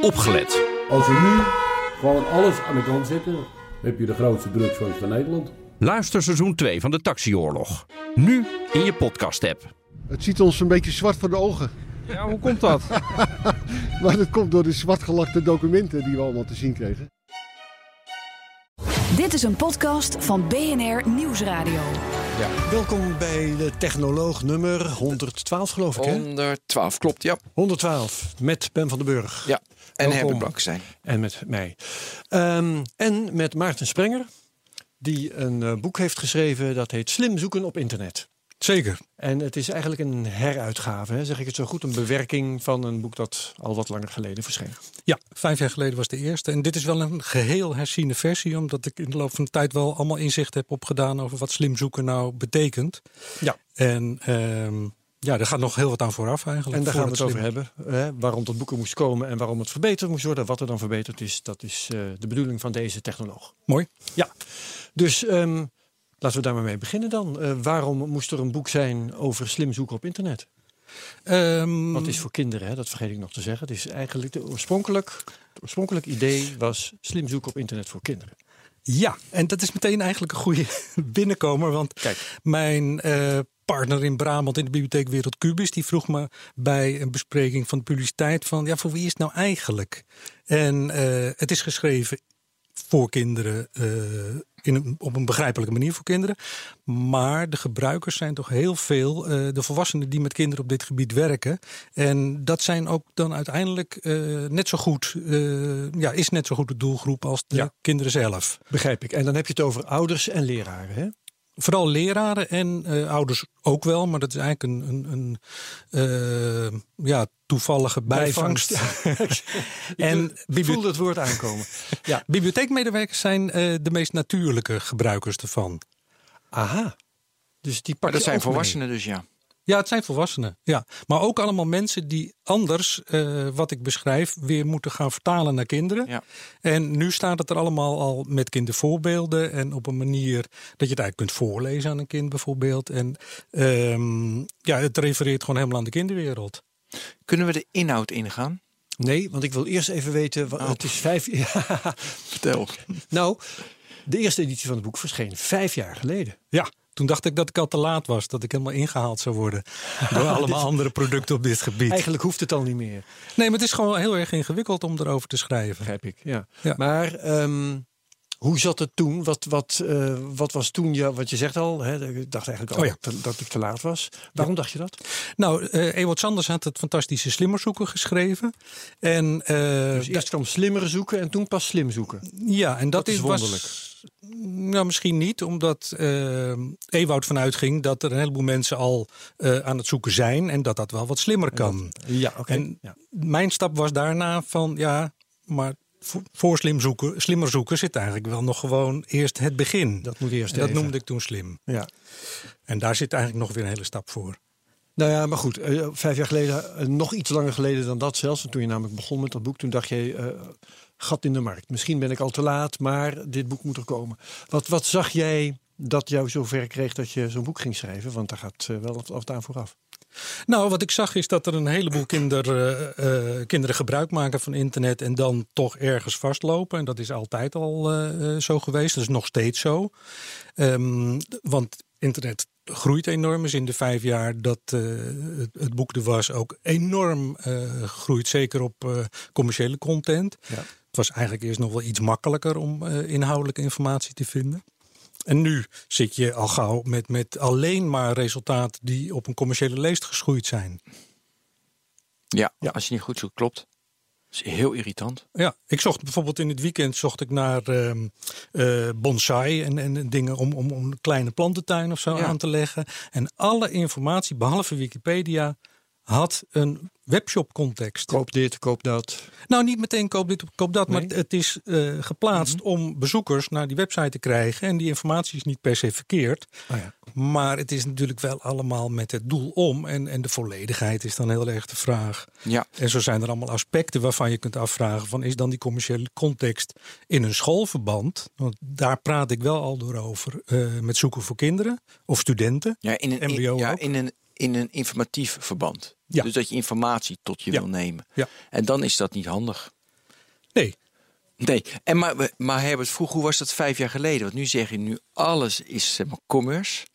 opgelet. Als we nu gewoon alles aan de kant zetten, heb je de grootste drugsfans van Nederland. Luister seizoen 2 van de Taxioorlog. Nu in je podcast-app. Het ziet ons een beetje zwart voor de ogen. Ja, hoe komt dat? Maar dat komt door de zwartgelakte documenten die we allemaal te zien kregen. Dit is een podcast van BNR Nieuwsradio. Welkom bij de Technoloog nummer 112 geloof ik hè? 112, klopt, ja. 112 met Ben van den Burg. ja. En Welkom. Herbert Blankenstein. En met mij. Ehm, en met Maarten Sprenger, die een eh, boek heeft geschreven dat heet Slim zoeken op internet. Zeker. En het is eigenlijk een heruitgave, hè? zeg ik het zo goed, een bewerking van een boek dat al wat langer geleden verscheen. Ja, vijf jaar geleden was de eerste. En dit is wel een geheel herziene versie, omdat ik in de loop van de tijd wel allemaal inzicht heb opgedaan over wat slim zoeken nou betekent. Ja. En ehm, ja, daar gaat nog heel wat aan vooraf eigenlijk. En daar gaan we het over hebben. Hè? Waarom dat boek er moest komen en waarom het verbeterd moest worden. Wat er dan verbeterd is, dat is eh, de bedoeling van deze technoloog. Mooi. Ja, dus ehm, laten we daar maar mee beginnen dan. Eh, waarom moest er een boek zijn over slim zoeken op internet? Ehm, Wat is voor kinderen, hè? dat vergeet ik nog te zeggen. Het is eigenlijk de oorspronkelijk, het oorspronkelijk idee was slim zoeken op internet voor kinderen. Ja, en dat is meteen eigenlijk een goede binnenkomer. Want Kijk. mijn eh, partner in Brabant in de bibliotheek Wereld Cubis... die vroeg me bij een bespreking van de publiciteit van... ja, voor wie is het nou eigenlijk? En eh, het is geschreven voor kinderen, eh, in een, op een begrijpelijke manier voor kinderen. Maar de gebruikers zijn toch heel veel eh, de volwassenen die met kinderen op dit gebied werken. En dat zijn ook dan uiteindelijk net zo goed, ja, is net zo goed de doelgroep als de Ja. kinderen zelf. Begrijp ik. En dan heb je het over ouders en leraren. Hè? Vooral leraren en eh, ouders ook wel, maar dat is eigenlijk een, een, een eh, ja, toevallige bijvangst. en Ik voelde het woord aankomen. ja. bibliotheekmedewerkers zijn eh, de meest natuurlijke gebruikers ervan. Aha. Dus die dat zijn mee. volwassenen dus, ja. Ja, het zijn volwassenen. Ja. Maar ook allemaal mensen die anders, eh, wat ik beschrijf, weer moeten gaan vertalen naar kinderen. Ja. En nu staat het er allemaal al met kindervoorbeelden. En op een manier dat je het eigenlijk kunt voorlezen aan een kind bijvoorbeeld. En ehm, ja, het refereert gewoon helemaal aan de kinderwereld. Kunnen we de inhoud ingaan? Nee, want ik wil eerst even weten. Wat, Oh. Het is vijf. Ja, Vertel. nou, de eerste editie van het boek verscheen vijf jaar geleden. Ja, toen dacht ik dat ik al te laat was. Dat ik helemaal ingehaald zou worden door allemaal andere producten op dit gebied. Eigenlijk hoeft het al niet meer, Nee, maar het is gewoon heel erg ingewikkeld om erover te schrijven. begrijp ik. Ja. Ja. Maar ehm, hoe zat het toen? Wat, wat, eh, wat was toen, ja, wat je zegt al, hè, ik dacht eigenlijk al Oh ja. te- dat ik te laat was. Waarom dacht je dat? Nou, eh Ewald Sanders had het fantastische Slimmerzoeken geschreven. En, eh, Dus eerst kwam slimmer zoeken en toen pas slim zoeken. ja, en dat, dat is wonderlijk. Nou, misschien niet, omdat eh Ewout vanuit ging dat er een heleboel mensen al eh, aan het zoeken zijn en dat dat wel wat slimmer kan. Ja, oké. En Ja. mijn stap was daarna van ja, maar voor, slim zoeken, slimmer zoeken zit eigenlijk wel nog gewoon eerst het begin. Dat moet eerst en dat even. noemde ik toen slim. Ja. En daar zit eigenlijk nog weer een hele stap voor. Nou ja, maar goed. eh, vijf jaar geleden, nog iets langer geleden dan dat zelfs. Toen je namelijk begon met dat boek, toen dacht je, gat in de markt. Misschien ben ik al te laat, maar dit boek moet er komen. Wat, wat zag jij dat jou zover kreeg dat je zo'n boek ging schrijven? Want daar gaat eh, wel wat, wat aan vooraf. Nou, wat ik zag is dat er een heleboel kinder, eh, eh, kinderen gebruik maken van internet en dan toch ergens vastlopen. En dat is altijd al zo geweest. Dat is nog steeds zo. Ehm, want internet groeit enorm. Is in de vijf jaar dat het, het boek er was ook enorm gegroeid. Zeker op commerciële content. Ja. Het was eigenlijk eerst nog wel iets makkelijker om eh, inhoudelijke informatie te vinden. En nu zit je al gauw met, met alleen maar resultaten die op een commerciële leest geschoeid zijn. Ja, Ja. als je niet goed zoekt, klopt. Dat is heel irritant. Ja, ik zocht bijvoorbeeld in het weekend zocht ik naar ehm, eh, bonsai en, en dingen om, om, om een kleine plantentuin of zo Ja. aan te leggen. En alle informatie, behalve Wikipedia, had een webshop context. Koop dit, koop dat. Nou, niet meteen koop dit koop dat, Nee. Mhm. maar het is eh, geplaatst om bezoekers naar die website te krijgen. En die informatie is niet per se verkeerd. Oh ja. Maar het is natuurlijk wel allemaal met het doel om. En, en de volledigheid is dan heel erg de vraag. Ja, En zo zijn er allemaal aspecten waarvan je kunt afvragen: van is dan die commerciële context in een schoolverband? Want daar praat ik wel al door over eh, met zoeken voor kinderen of studenten. ja, in, een, in, ja in, een, in een informatief verband. Ja. Dus dat je informatie tot je Ja. wil nemen. Ja. En dan is dat niet handig. Nee, Nee, en maar, we- maar Herbert, vroeg hoe was dat vijf jaar geleden? Want nu zeg je nu alles is zeg maar, commerce.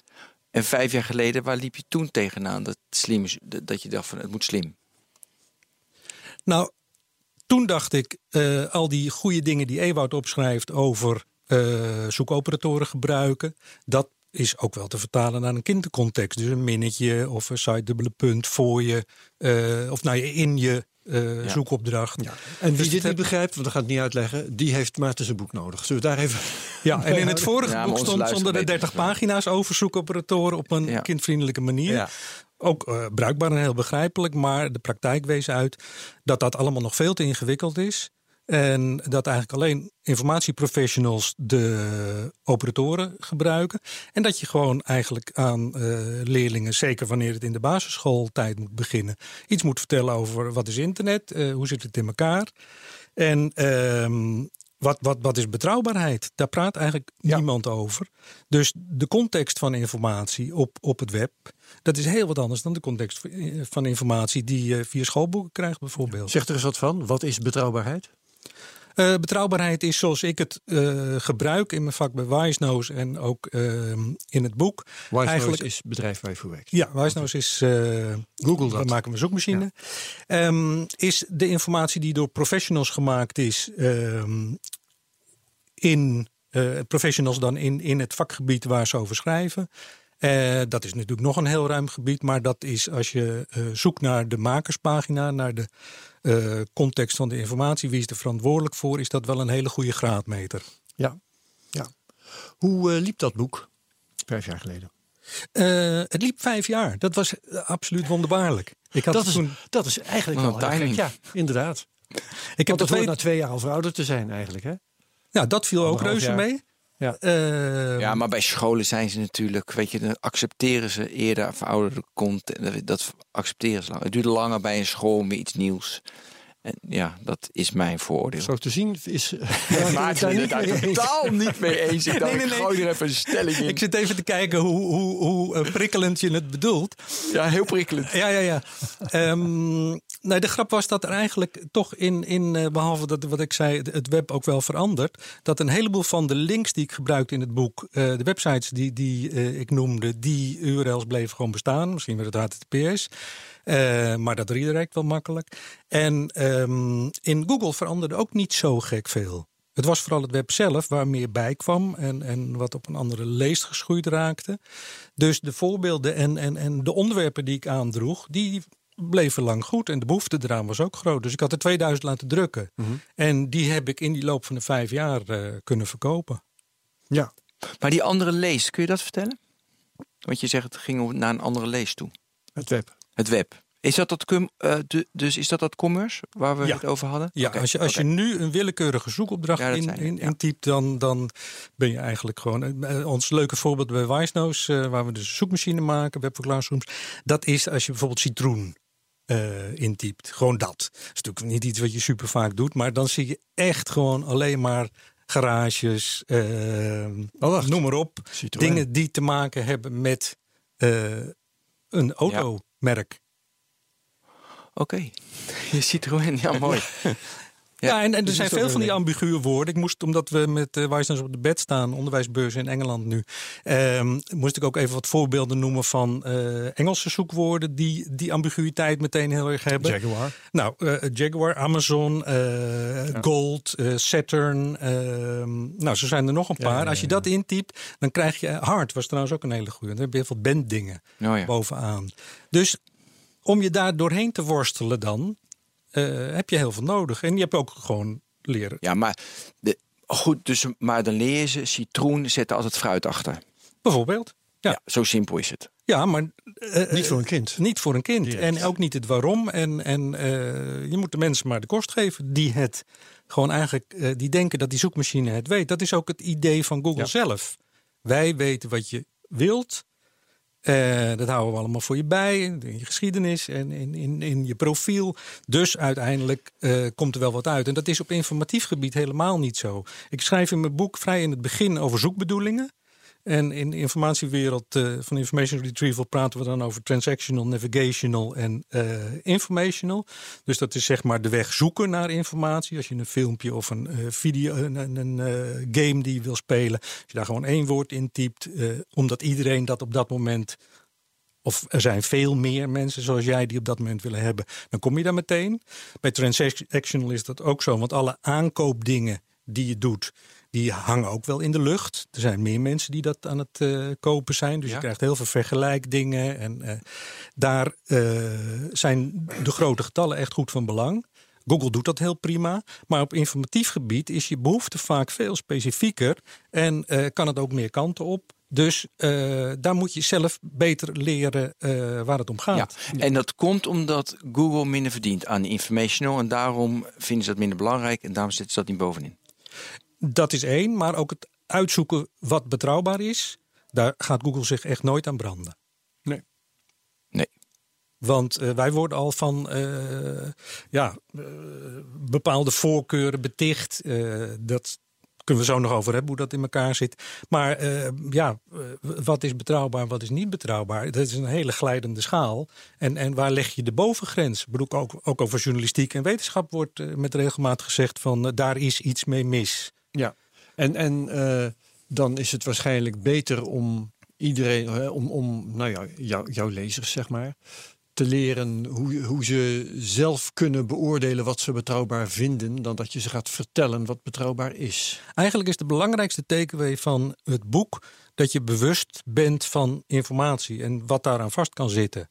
En vijf jaar geleden, waar liep je toen tegenaan dat, slim is, dat je dacht van het moet slim? Nou, toen dacht ik, eh, al die goede dingen die Ewout opschrijft over eh, zoekoperatoren gebruiken, dat is ook wel te vertalen naar een kindercontext. Dus een minnetje of een site dubbele punt voor je, eh, of nou in je eh, Ja. zoekopdracht. En wie Dus dit niet begrijpt, want dat gaat het niet uitleggen, die heeft Maarten zijn boek nodig. Zullen we daar even... Ja, en in het vorige Ja, boek stond zonder de luisteraars 30 weten het pagina's over zoekoperatoren op een kindvriendelijke manier. Ja. Ook eh, bruikbaar en heel begrijpelijk, maar de praktijk wees uit dat dat allemaal nog veel te ingewikkeld is. En dat eigenlijk alleen informatieprofessionals de operatoren gebruiken. En dat je gewoon eigenlijk aan eh, leerlingen, zeker wanneer het in de basisschooltijd moet beginnen, iets moet vertellen over wat is internet, eh, hoe zit het in elkaar. En ehm, wat, wat, wat is betrouwbaarheid? Daar praat eigenlijk niemand over. Dus de context van informatie op, op het web, dat is heel wat anders dan de context van informatie die je via schoolboeken krijgt, bijvoorbeeld. Zeg er eens wat van. Wat is betrouwbaarheid? Eh, betrouwbaarheid is zoals ik het eh, gebruik in mijn vak bij Wijsnoos en ook ehm, in het boek. Eigenlijk- is het bedrijf waar je voor werkt. Ja, Wijsnoos is. eh, Google dat. We maken een zoekmachine. Ehm, is de informatie die door professionals gemaakt is. ehm, in eh, professionals dan in, in het vakgebied waar ze over schrijven. Eh, dat is natuurlijk nog een heel ruim gebied, maar dat is als je eh, zoekt naar de makerspagina, naar de eh, context van de informatie, wie is er verantwoordelijk voor, is dat wel een hele goede graadmeter. Ja. ja. Hoe eh, liep dat boek? Vijf jaar geleden. Eh, het liep vijf jaar. Dat was absoluut wonderbaarlijk. Ik had Dat is, toen. dat is eigenlijk wel een timing. Ja, inderdaad. Ik heb Want het twee, na twee jaar al verouderd te zijn eigenlijk. Hè? ja, dat viel ook reuze jaar. mee. Ja. Eh, Ja, maar bij scholen zijn ze natuurlijk, weet je, dan accepteren ze eerder verouderde content. Dat- Dat accepteren ze lang. Het duurt langer bij een school om weer iets nieuws. En ja, dat is mijn vooroordeel. Zo te zien is. Maarten is het daar totaal niet mee eens. Ik dacht, Nee, nee, ik nee. gooi er even een stelling in. Ik zit even te kijken hoe, hoe, hoe eh, prikkelend je het bedoelt. Ja, heel prikkelend. Ja, ja, ja. Ehm, nee, de grap was dat er eigenlijk toch in, in eh, behalve dat wat ik zei, het web ook wel verandert. Dat een heleboel van de links die ik gebruikte in het boek, eh, de websites die, die eh, ik noemde, die URL's bleven gewoon bestaan. Misschien werd het HTTPS. Eh, maar dat redirect wel makkelijk. En ehm, in Google veranderde ook niet zo gek veel. Het was vooral het web zelf waar meer bij kwam en, en wat op een andere leest geschoeid raakte. Dus de voorbeelden en, en, en de onderwerpen die ik aandroeg, die bleven lang goed. En de behoefte eraan was ook groot. Dus ik had er 2000 laten drukken. En die heb ik in die loop van de vijf jaar eh, kunnen verkopen. Ja. Maar die andere lees, kun je dat vertellen? Want je zegt het ging naar een andere lees toe. Het web. Het web. Is dat dat, cum- eh, de- dus is dat dat commerce waar we Ja. het over hadden? Ja, als, je, als je nu een willekeurige zoekopdracht Ja, in, in, ja. intypt, dan, dan ben je eigenlijk gewoon. eh, Ons leuke voorbeeld bij Wijsnoos, eh, waar we dus zoekmachine maken, webverklaarsrooms. Dat is als je bijvoorbeeld citroen eh, intypt. Gewoon dat. Dat is natuurlijk niet iets wat je super vaak doet, maar dan zie je echt gewoon alleen maar garages, eh, noem maar op. Citroën. Dingen die te maken hebben met eh, een automerk. Oké. Je Citroën, ja mooi. Ja, en, en er dus zijn veel van die ambiguë woorden. Ik moest, omdat we met uh, Wijsners op de bed staan, onderwijsbeurs in Engeland nu, ehm, moest ik ook even wat voorbeelden noemen van eh, Engelse zoekwoorden die die ambiguïteit meteen heel erg hebben. Jaguar. Nou, eh, Jaguar, Amazon, Gold, Saturn. ehm, nou, zo zijn er nog een paar. ja, Als je dat intypt, dan krijg je Hard was trouwens ook een hele goede. Dan heb je heel veel banddingen Oh bovenaan. Dus om je daar doorheen te worstelen dan, heb je heel veel nodig. En je hebt ook gewoon leren. Ja, maar de, goed, dus, maar dan leer je ze, citroen zetten altijd fruit achter. Bijvoorbeeld. Ja. Ja, zo simpel is het. Ja, maar eh, Niet voor een eh, kind. Niet voor een kind. Direct. En ook niet het waarom. En, en eh, je moet de mensen maar de kost geven die het gewoon eigenlijk, eh, die denken dat die zoekmachine het weet. Dat is ook het idee van Google Ja. zelf. Wij weten wat je wilt. Eh, dat houden we allemaal voor je bij. In je geschiedenis en in, in, in je profiel. Dus uiteindelijk eh, komt er wel wat uit. En dat is op informatief gebied helemaal niet zo. Ik schrijf in mijn boek vrij in het begin over zoekbedoelingen. En in de informatiewereld uh, van information retrieval praten we dan over transactional, navigational en uh, informational. Dus dat is zeg maar de weg zoeken naar informatie. Als je een filmpje of een uh, video, een, een game die je wil spelen, als je daar gewoon één woord in typt, omdat iedereen dat op dat moment of er zijn veel meer mensen zoals jij die op dat moment willen hebben, dan kom je daar meteen. Bij transactional is dat ook zo, want alle aankoopdingen die je doet, die hangen ook wel in de lucht. Er zijn meer mensen die dat aan het uh, kopen zijn. Dus je krijgt heel veel vergelijkdingen. En uh, daar uh, zijn de grote getallen echt goed van belang. Google doet dat heel prima. Maar op informatief gebied is je behoefte vaak veel specifieker. En kan het ook meer kanten op. Dus daar moet je zelf beter leren waar het om gaat. Ja, en dat komt omdat Google minder verdient aan informational. En daarom vinden ze dat minder belangrijk. En daarom zetten ze dat niet bovenin. Dat is één, maar ook het uitzoeken wat betrouwbaar is, daar gaat Google zich echt nooit aan branden. Nee. Nee. Want uh, wij worden al van uh, ja, uh, bepaalde voorkeuren beticht. dat kunnen we zo nog over hebben, hoe dat in elkaar zit. Maar ja, wat is betrouwbaar, wat is niet betrouwbaar? Dat is een hele glijdende schaal. En, en waar leg je de bovengrens? Ik bedoel, ook, ook over journalistiek en wetenschap wordt met regelmaat gezegd van daar is iets mee mis. Ja, en, en uh, dan is het waarschijnlijk beter om iedereen, om, om nou ja, jou, jouw lezers zeg maar, te leren hoe, hoe ze zelf kunnen beoordelen wat ze betrouwbaar vinden, dan dat je ze gaat vertellen wat betrouwbaar is. Eigenlijk is de belangrijkste takeaway van het boek dat je bewust bent van informatie en wat daaraan vast kan zitten.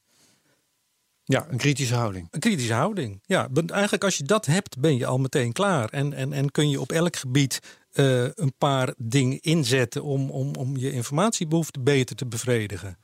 Ja, een kritische houding. Een kritische houding. Ja, eigenlijk als je dat hebt, ben je al meteen klaar. En, en, en kun je op elk gebied uh, een paar dingen inzetten om, om, om je informatiebehoefte beter te bevredigen.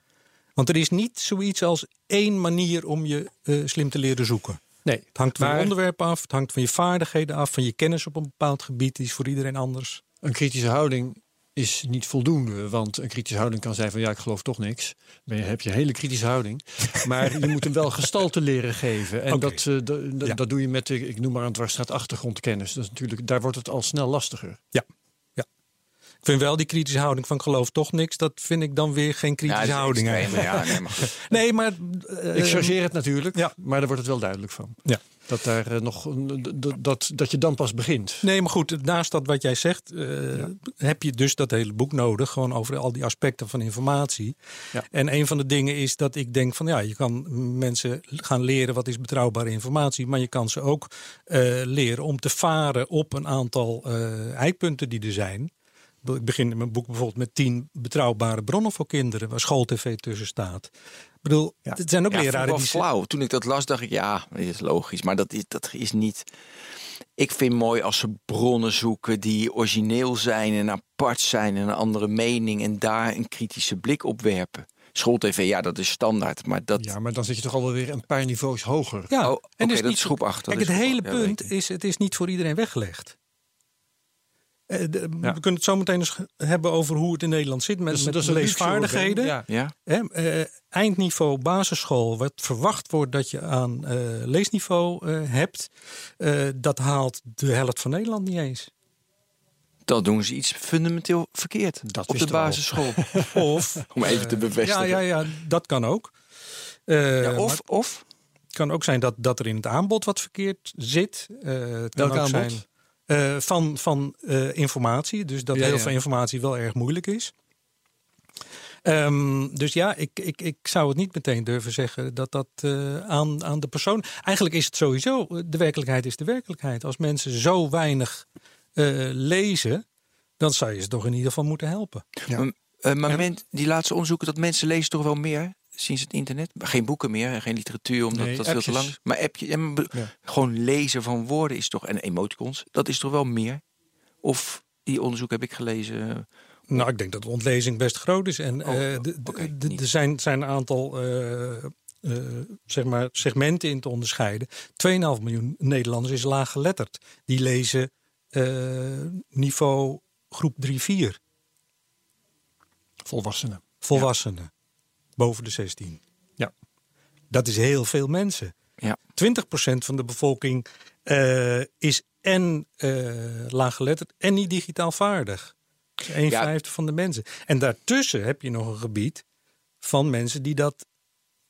Want er is niet zoiets als één manier om je uh, slim te leren zoeken. Nee, het hangt van je onderwerp af, het hangt van je vaardigheden af, van je kennis op een bepaald gebied. Die is voor iedereen anders. Een kritische houding is niet voldoende. Want een kritische houding kan zijn van ja, ik geloof toch niks. Dan heb je een hele kritische houding. Maar je moet hem wel gestalte leren geven. En okay. dat, uh, dat, dat doe je met, de, ik noem maar een dwarsstraat achtergrondkennis. Dat is natuurlijk, daar wordt het al snel lastiger. Ja. Vind wel die kritische houding van geloof toch niks. Dat vind ik dan weer geen kritische ja, houding. Extreem, ja, nee, maar, nee, maar uh, ik chargeer het natuurlijk. Ja. Maar daar wordt het wel duidelijk van. Ja. Dat, daar uh, nog, dat, dat je dan pas begint. Nee, maar goed, naast dat wat jij zegt, uh, ja. heb je dus dat hele boek nodig. Gewoon over al die aspecten van informatie. Ja. En een van de dingen is dat ik denk van ja, je kan mensen gaan leren wat is betrouwbare informatie. Maar je kan ze ook uh, leren om te varen op een aantal eikpunten die er zijn. Ik begin in mijn boek bijvoorbeeld met tien betrouwbare bronnen voor kinderen, waar schooltv tussen staat. Ik bedoel, ja. het zijn ook ja, leraren die... flauw. Toen ik dat las, dacht ik, ja, dat is logisch. Maar dat is, dat is niet... Ik vind mooi als ze bronnen zoeken die origineel zijn en apart zijn en een andere mening en daar een kritische blik op werpen. Schooltv, ja, dat is standaard. Maar dat... Ja, maar dan zit je toch al weer een paar niveaus hoger. Ja, oh, en okay, dus dat is groep achter. Kijk, het hele punt is, het is niet voor iedereen weggelegd. Uh, de, ja. We kunnen het zo meteen eens hebben over hoe het in Nederland zit met, dus, met dus leesvaardigheden. Ja. Ja. Uh, eindniveau basisschool, wat verwacht wordt dat je aan uh, leesniveau hebt, dat haalt de helft van Nederland niet eens. Dan doen ze iets fundamenteel verkeerd dat op de basisschool. of om even te bevestigen. Ja, ja, ja dat kan ook. ja, of, of het kan ook zijn dat, dat er in het aanbod wat verkeerd zit. het kan Welk ook aanbod? zijn uh, van, van uh, informatie. Dus dat Ja, heel ja. veel informatie wel erg moeilijk is. Ehm, dus ja, ik, ik, ik zou het niet meteen durven zeggen dat dat eh, aan, aan de persoon. Eigenlijk is het sowieso, de werkelijkheid is de werkelijkheid. Als mensen zo weinig eh, lezen, dan zou je ze toch in ieder geval moeten helpen. Ja. Maar, eh, maar En- men, die laatste onderzoeken dat mensen lezen toch wel meer sinds het internet. Geen boeken meer en geen literatuur, omdat Nee, dat veel te lang is. Maar appje, en be- Ja. gewoon lezen van woorden is toch, en emoticons, dat is toch wel meer? Of die onderzoek heb ik gelezen. Nou, ik denk dat de ontlezing best groot is. En Oh, eh, er zijn, zijn een aantal eh, eh, zeg maar segmenten in te onderscheiden. 2,5 miljoen Nederlanders is laaggeletterd. Die lezen eh, niveau groep 3-4. Volwassenen. Volwassenen. Boven de 16. Ja. Dat is heel veel mensen. Ja. 20% van de bevolking eh, is en eh laaggeletterd en niet digitaal vaardig. Dat is Een Ja. vijfde van de mensen. En daartussen heb je nog een gebied van mensen die dat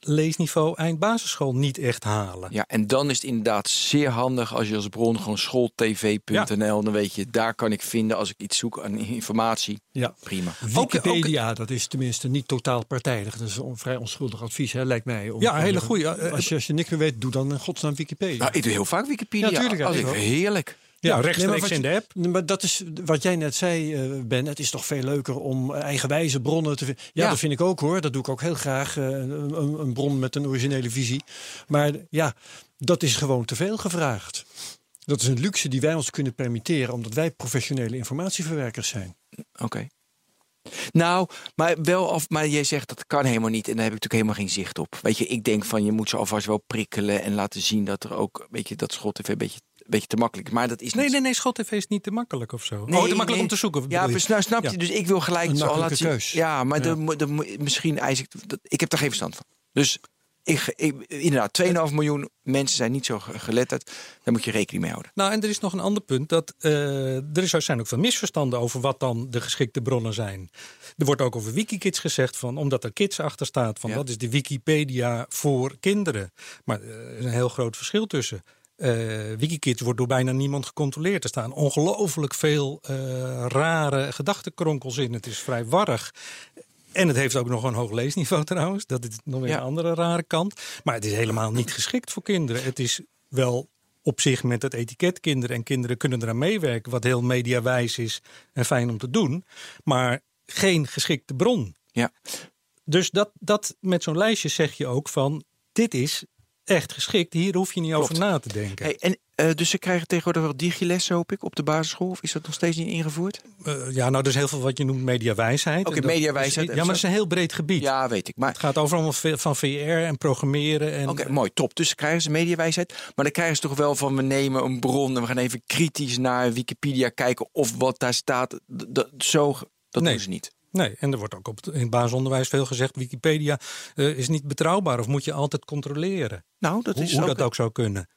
leesniveau eind basisschool niet echt halen. Ja, en dan is het inderdaad zeer handig als je als bron gewoon schooltv.nl, dan weet je, daar kan ik vinden als ik iets zoek aan informatie. Ja. Prima. Wikipedia, dat is tenminste niet totaal partijdig. Dat is een vrij onschuldig advies, hè, lijkt mij. Om- Ja, een hele. Eh, Als je, als je niks meer weet, doe dan in godsnaam Wikipedia. Nou, ik doe heel vaak Wikipedia. Ja, tuurlijk, ja, als ik heerlijk. Ja, nee, rechtstreeks in de app. Maar dat is wat jij net zei, eh, Ben. Het is toch veel leuker om eigenwijze bronnen te vinden. Ja, Ja. dat vind ik ook hoor. Dat doe ik ook heel graag. eh, een, bron met een originele visie. Maar ja, dat is gewoon te veel gevraagd. Dat is een luxe die wij ons kunnen permitteren, omdat wij professionele informatieverwerkers zijn. Oké. Nou, maar wel af, maar jij zegt dat kan helemaal niet en daar heb ik natuurlijk helemaal geen zicht op. Weet je, ik denk van je moet ze alvast wel prikkelen en laten zien dat er ook, weet je, dat schooltv een beetje, beetje te makkelijk. Maar dat is Nee, niet. nee, nee, schooltv is niet te makkelijk of zo. Nee, oh, te makkelijk nee. om te zoeken. Ja, je? nou snap je. Ja. Dus ik wil gelijk Een zo zien. keus. Ja, maar Ja. de misschien eis ik. dat- Ik heb daar geen verstand van. Dus ik, ik, inderdaad, 2,5 miljoen mensen zijn niet zo ge- geletterd. Daar moet je rekening mee houden. Nou, en er is nog een ander punt. Dat, eh, er zijn ook veel misverstanden over wat dan de geschikte bronnen zijn. Er wordt ook over Wikikids gezegd, van, omdat er kids achter staat. Van, Ja. Dat is de Wikipedia voor kinderen. Maar eh, er is een heel groot verschil tussen. Eh, Wikikids wordt door bijna niemand gecontroleerd. Er staan ongelooflijk veel eh, rare gedachtenkronkels in. Het is vrij warrig. En het heeft ook nog een hoog leesniveau trouwens. Dat is nog weer Ja. een andere rare kant. Maar het is helemaal niet geschikt voor kinderen. Het is wel op zich met het etiket kinderen. En kinderen kunnen eraan meewerken. Wat heel mediawijs is en fijn om te doen. Maar geen geschikte bron. Ja. Dus dat, dat met zo'n lijstje zeg je ook van... dit is echt geschikt. Hier hoef je niet over na te denken. Hey, en, eh, dus ze krijgen tegenwoordig wel digilessen, hoop ik, op de basisschool? Of is dat nog steeds niet ingevoerd? Eh, ja, nou, er is heel veel wat je noemt mediawijsheid. Oké, dat mediawijsheid is- Ja, maar zo. het is een heel breed gebied. Ja, weet ik. Maar Het gaat over allemaal van VR en programmeren. En, Oké, mooi, top. Dus krijgen ze mediawijsheid. Maar dan krijgen ze toch wel van we nemen een bron en we gaan even kritisch naar Wikipedia kijken of wat daar staat. D- zo, dat Nee. doen ze niet. Nee, en er wordt ook op het, in het basisonderwijs veel gezegd... Wikipedia eh, is niet betrouwbaar of moet je altijd controleren. Nou, dat hoe is hoe ook, dat ook zou kunnen.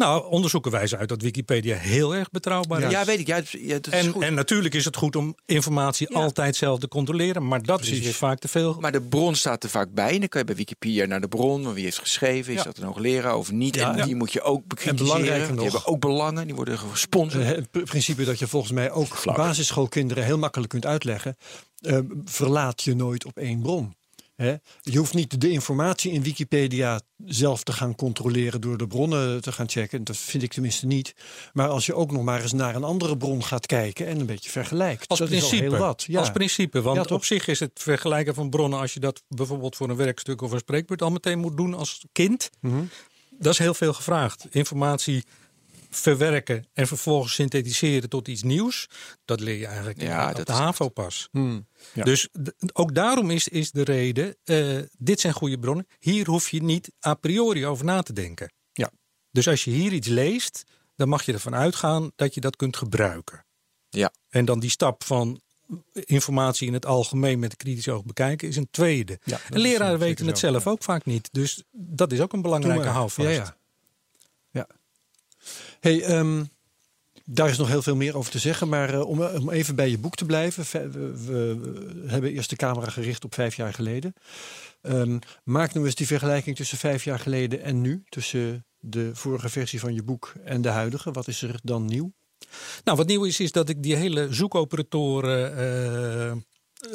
Nou, onderzoeken wijzen uit dat Wikipedia heel erg betrouwbaar is. Ja, weet ik. Ja, dat- ja, dat is En, goed. en natuurlijk is het goed om informatie Ja. altijd zelf te controleren. Maar dat is weer vaak te veel. Maar de bron staat er vaak bij. En dan kan je bij Wikipedia naar de bron. van Wie heeft geschreven? Is Ja. dat een hoogleraar of niet? Ja, en ja. die moet je ook bekritiseren. belangrijker Die nog- hebben ook belangen. Die worden gesponsord. Eh, Het pr- principe dat je volgens mij ook basisschoolkinderen heel makkelijk kunt uitleggen. eh, verlaat je nooit op één bron. Je hoeft niet de informatie in Wikipedia zelf te gaan controleren door de bronnen te gaan checken. Dat vind ik tenminste niet. Maar als je ook nog maar eens naar een andere bron gaat kijken en een beetje vergelijkt. Als dat principe, is al heel wat. Ja. als principe, want Ja, op zich is het vergelijken van bronnen... als je dat bijvoorbeeld voor een werkstuk of een spreekbeurt... al meteen moet doen als kind, Mhm. dat is heel veel gevraagd. Informatie verwerken en vervolgens synthetiseren tot iets nieuws... dat leer je eigenlijk Ja, op de HAVO pas. Hmm. Ja. Dus ook daarom is, is de reden... eh, dit zijn goede bronnen. Hier hoef je niet a priori over na te denken. Ja. Dus als je hier iets leest... dan mag je ervan uitgaan dat je dat kunt gebruiken. Ja. En dan die stap van informatie in het algemeen met een kritisch oog bekijken is een tweede. Ja, en leraren weten het zelf ja. ook vaak niet. Dus dat is ook een belangrijke houvast. Ja. Hey, ehm, daar is nog heel veel meer over te zeggen. Maar eh, om, om even bij je boek te blijven. Ve- We, we- hebben eerst de camera gericht op vijf jaar geleden. Ehm, maak nu eens die vergelijking tussen vijf jaar geleden en nu. Tussen de vorige versie van je boek en de huidige. Wat is er dan nieuw? Nou, wat nieuw is, is dat ik die hele zoekoperatoren eh,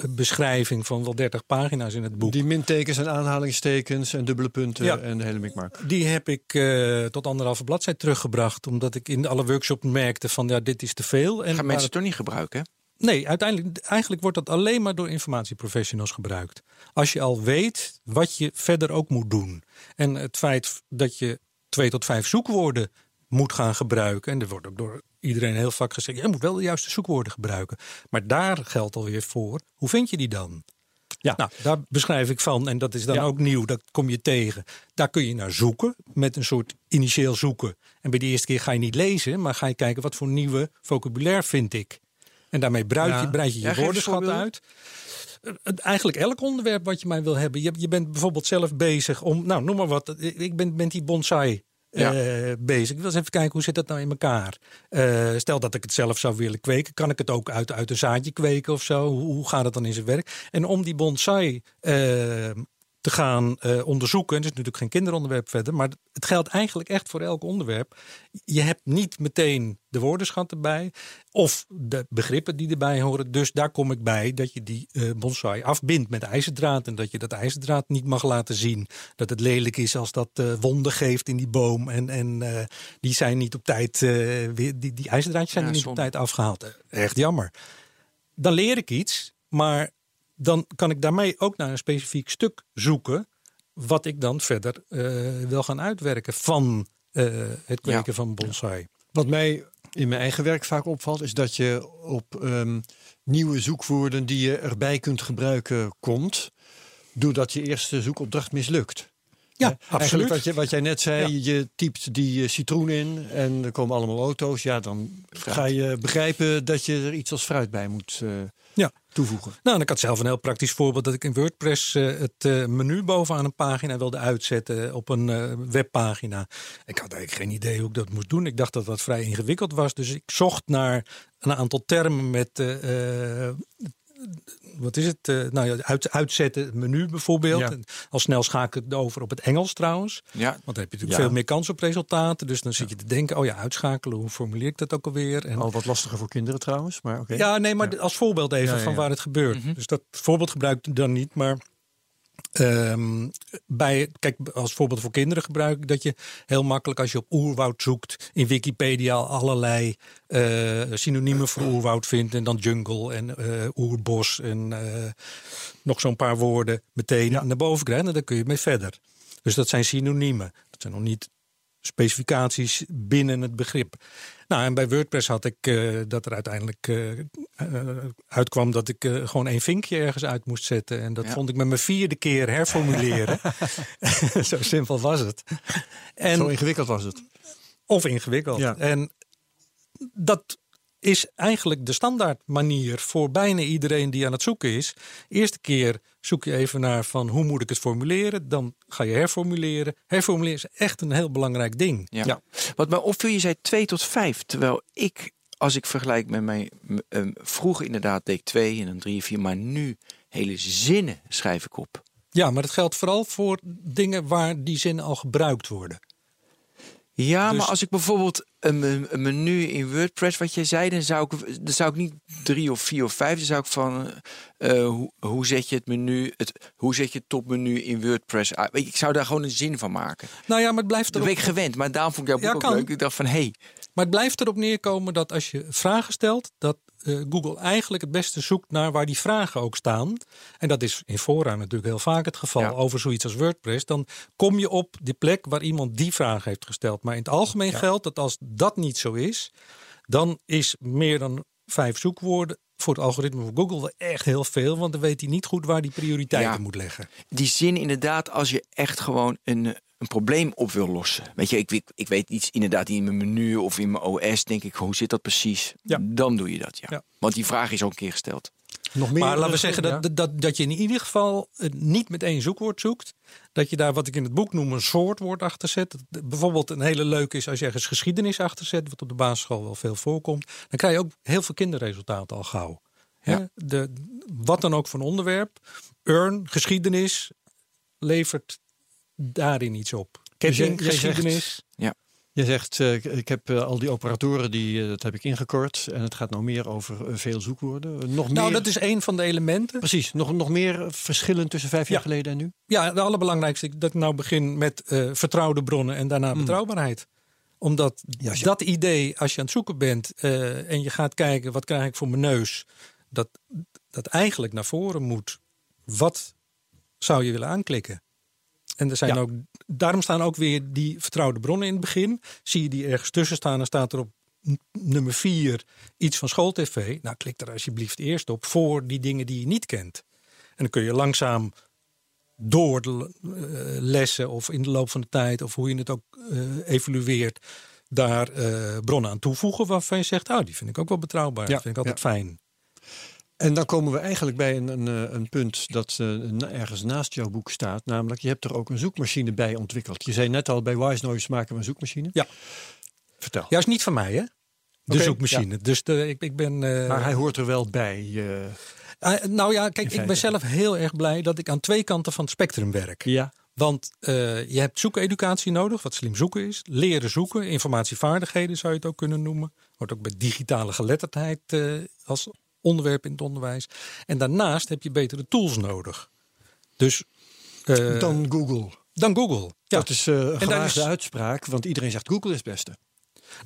beschrijving van wel 30 pagina's in het boek. Die mintekens en aanhalingstekens en dubbele punten Ja. en de hele mikmak. Die heb ik eh, tot anderhalve bladzijde teruggebracht. Omdat ik in alle workshops merkte van ja, dit is te veel. En Gaan mensen het toch niet gebruiken? hè? Nee, uiteindelijk eigenlijk wordt dat alleen maar door informatieprofessionals gebruikt. Als je al weet wat je verder ook moet doen. En het feit dat je twee tot vijf zoekwoorden moet gaan gebruiken. En er wordt ook door iedereen heel vaak gezegd: je moet wel de juiste zoekwoorden gebruiken. Maar daar geldt alweer voor. Hoe vind je die dan? Ja. Nou, daar beschrijf ik van, en dat is dan Ja. ook nieuw, dat kom je tegen. Daar kun je naar zoeken, met een soort initieel zoeken. En bij de eerste keer ga je niet lezen, maar ga je kijken wat voor nieuwe vocabulaire vind ik. En daarmee breid je, Ja. breid je je woordenschat uit. Eh, Eigenlijk elk onderwerp wat je mij wil hebben. Je, je bent bijvoorbeeld zelf bezig om, nou noem maar wat, ik ben, ben die bonsai Eh, bezig. Ik wil eens even kijken hoe zit dat nou in elkaar. Eh, stel dat ik het zelf zou willen kweken, kan ik het ook uit, uit een zaadje kweken of zo? Hoe, hoe gaat het dan in zijn werk? En om die bonsai eh, te gaan eh, onderzoeken, en het is natuurlijk geen kinderonderwerp verder, maar het geldt eigenlijk echt voor elk onderwerp. Je hebt niet meteen de woordenschat erbij of de begrippen die erbij horen. Dus daar kom ik bij dat je die eh, bonsai afbindt met ijzerdraad en dat je dat ijzerdraad niet mag laten zien. Dat het lelijk is als dat eh, wonden geeft in die boom en, en die zijn niet op tijd weer, die, die ijzerdraadjes zijn Ja, niet op tijd afgehaald. Eh, Echt jammer. Dan leer ik iets, maar dan kan ik daarmee ook naar een specifiek stuk zoeken. Wat ik dan verder eh, wil gaan uitwerken van eh, het kweken Ja. van bonsai. Wat mij in mijn eigen werk vaak opvalt, is dat je op ehm, nieuwe zoekwoorden die je erbij kunt gebruiken komt, doordat je eerste zoekopdracht mislukt. Ja, absoluut. Eigenlijk wat, je, wat jij net zei, Ja. je typt die eh, citroen in en er komen allemaal auto's. Ja, dan ga je begrijpen dat je er iets als fruit bij moet eh, Ja. toevoegen. Nou, en ik had zelf een heel praktisch voorbeeld dat ik in WordPress eh, het menu bovenaan een pagina wilde uitzetten op een webpagina. Ik had eigenlijk geen idee hoe ik dat moest doen. Ik dacht dat dat vrij ingewikkeld was. Dus ik zocht naar een aantal termen met. Wat is het? Eh, nou ja, uit, uitzetten, het menu bijvoorbeeld. Ja. Al snel schakel ik het over op het Engels trouwens. Ja, Want dan heb je natuurlijk Ja. veel meer kans op resultaten. Dus dan zit je te denken, oh ja, uitschakelen, hoe formuleer ik dat ook alweer? En Al wat lastiger voor kinderen trouwens, maar oké. ja, nee, maar als voorbeeld even van waar het gebeurt. Dus dat voorbeeld gebruik ik dan niet, maar ehm, bij, kijk, als voorbeeld voor kinderen gebruik ik dat je heel makkelijk als je op oerwoud zoekt in Wikipedia allerlei eh, synoniemen voor oerwoud vindt en dan jungle en eh, oerbos en eh, nog zo'n paar woorden meteen naar boven en dan kun je mee verder. Dus dat zijn synoniemen. Dat zijn nog niet specificaties binnen het begrip. Nou, en bij WordPress had ik eh, dat er uiteindelijk eh, eh, uitkwam dat ik gewoon één vinkje ergens uit moest zetten. En dat Ja. vond ik met mijn vierde keer herformuleren. Zo simpel was het. En, Zo ingewikkeld was het. of ingewikkeld. Ja. En dat is eigenlijk de standaard manier voor bijna iedereen die aan het zoeken is. Eerste keer zoek je even naar van hoe moet ik het formuleren. Dan ga je herformuleren. Herformuleren is echt een heel belangrijk ding. ja. Ja. Wat mij opviel, je zei 2 tot 5. Terwijl ik, als ik vergelijk met mijn. ehm, vroeger inderdaad deed ik 2 en dan 3 4, maar nu hele zinnen schrijf ik op. Ja, maar dat geldt vooral voor dingen waar die zinnen al gebruikt worden. Ja, Dus- maar als ik bijvoorbeeld een, een menu in WordPress, wat jij zei, dan zou ik, dan zou ik niet drie of vier of vijf, dan zou ik van eh, hoe, hoe zet je het menu, het, hoe zet je het topmenu in WordPress uit? Ik zou daar gewoon een zin van maken. Nou ja, maar het blijft Dat ben erop, ik gewend, maar daarom vond ik jouw boek Ja, ook kan. leuk. Ik dacht van, hé, hey, maar het blijft erop neerkomen dat als je vragen stelt, dat eh, Google eigenlijk het beste zoekt naar waar die vragen ook staan. En dat is in vooraan natuurlijk heel vaak het geval Ja. over zoiets als WordPress. Dan kom je op die plek waar iemand die vraag heeft gesteld. Maar in het algemeen geldt dat als dat niet zo is, dan is meer dan vijf zoekwoorden voor het algoritme van Google wel echt heel veel. Want dan weet hij niet goed waar die prioriteiten Ja. moet leggen. die zin inderdaad, als je echt gewoon een, een probleem op wil lossen. Weet je, ik, ik, ik weet iets inderdaad in mijn menu of in mijn OS, denk ik, hoe zit dat precies? Ja. Dan doe je dat, ja. Ja. Want die vraag is al een keer gesteld. Nog meer, Maar laten we zeggen ja. dat, dat, dat je in ieder geval niet met één zoekwoord zoekt. Dat je daar wat ik in het boek noem een soortwoord achter zet. Bijvoorbeeld een hele leuke is als je ergens geschiedenis achter zet. Wat op de basisschool wel veel voorkomt. Dan krijg je ook heel veel kinderresultaten al gauw. Ja. De, wat dan ook voor een onderwerp. Urn, geschiedenis levert daarin iets op. Dus jij- Ketting, jij zegt- geschiedenis. Je zegt, eh, ik- heb eh, al die operatoren, die, eh, dat heb ik ingekort. En het gaat nou meer over veel zoekwoorden. Nog Nou, meer, dat is één van de elementen. Precies, nog, nog meer verschillen tussen vijf jaar Ja. geleden en nu? Ja, de allerbelangrijkste dat ik nou begin met eh, vertrouwde bronnen en daarna betrouwbaarheid. Omdat Juist, ja. dat idee, als je aan het zoeken bent eh, en je gaat kijken wat krijg ik voor mijn neus, dat, dat eigenlijk naar voren moet. Wat zou je willen aanklikken? En er zijn Ja. ook, daarom staan ook weer die vertrouwde bronnen in het begin. Zie je die ergens tussen staan, dan staat er op nummer 4 iets van schooltv. Nou, klik er alsjeblieft eerst op voor die dingen die je niet kent. En dan kun je langzaam door de eh, lessen of in de loop van de tijd, of hoe je het ook eh, evalueert, daar eh, bronnen aan toevoegen waarvan je zegt, oh, die vind ik ook wel betrouwbaar. Ja, Dat vind ik altijd fijn. En dan komen we eigenlijk bij een, een, eh, een punt dat eh, ergens naast jouw boek staat. Namelijk, je hebt er ook een zoekmachine bij ontwikkeld. Je zei net al, bij Wise Noise maken we een zoekmachine. Ja. Vertel. Ja, is niet van mij, hè? De zoekmachine. Dus de, ik, ik ben. eh, Maar hij hoort er wel bij. eh, eh, nou ja, kijk, ik ben zelf heel erg blij dat ik aan twee kanten van het spectrum werk. ja. Want eh, je hebt zoekeducatie nodig, wat slim zoeken is. Leren zoeken, informatievaardigheden zou je het ook kunnen noemen. Hoort ook bij digitale geletterdheid eh, als onderwerp in het onderwijs. En daarnaast heb je betere tools nodig. Dus eh, Dan Google. dan Google. Ja. Dat is eh, een daar gewaagde is- uitspraak, want iedereen zegt Google is het beste.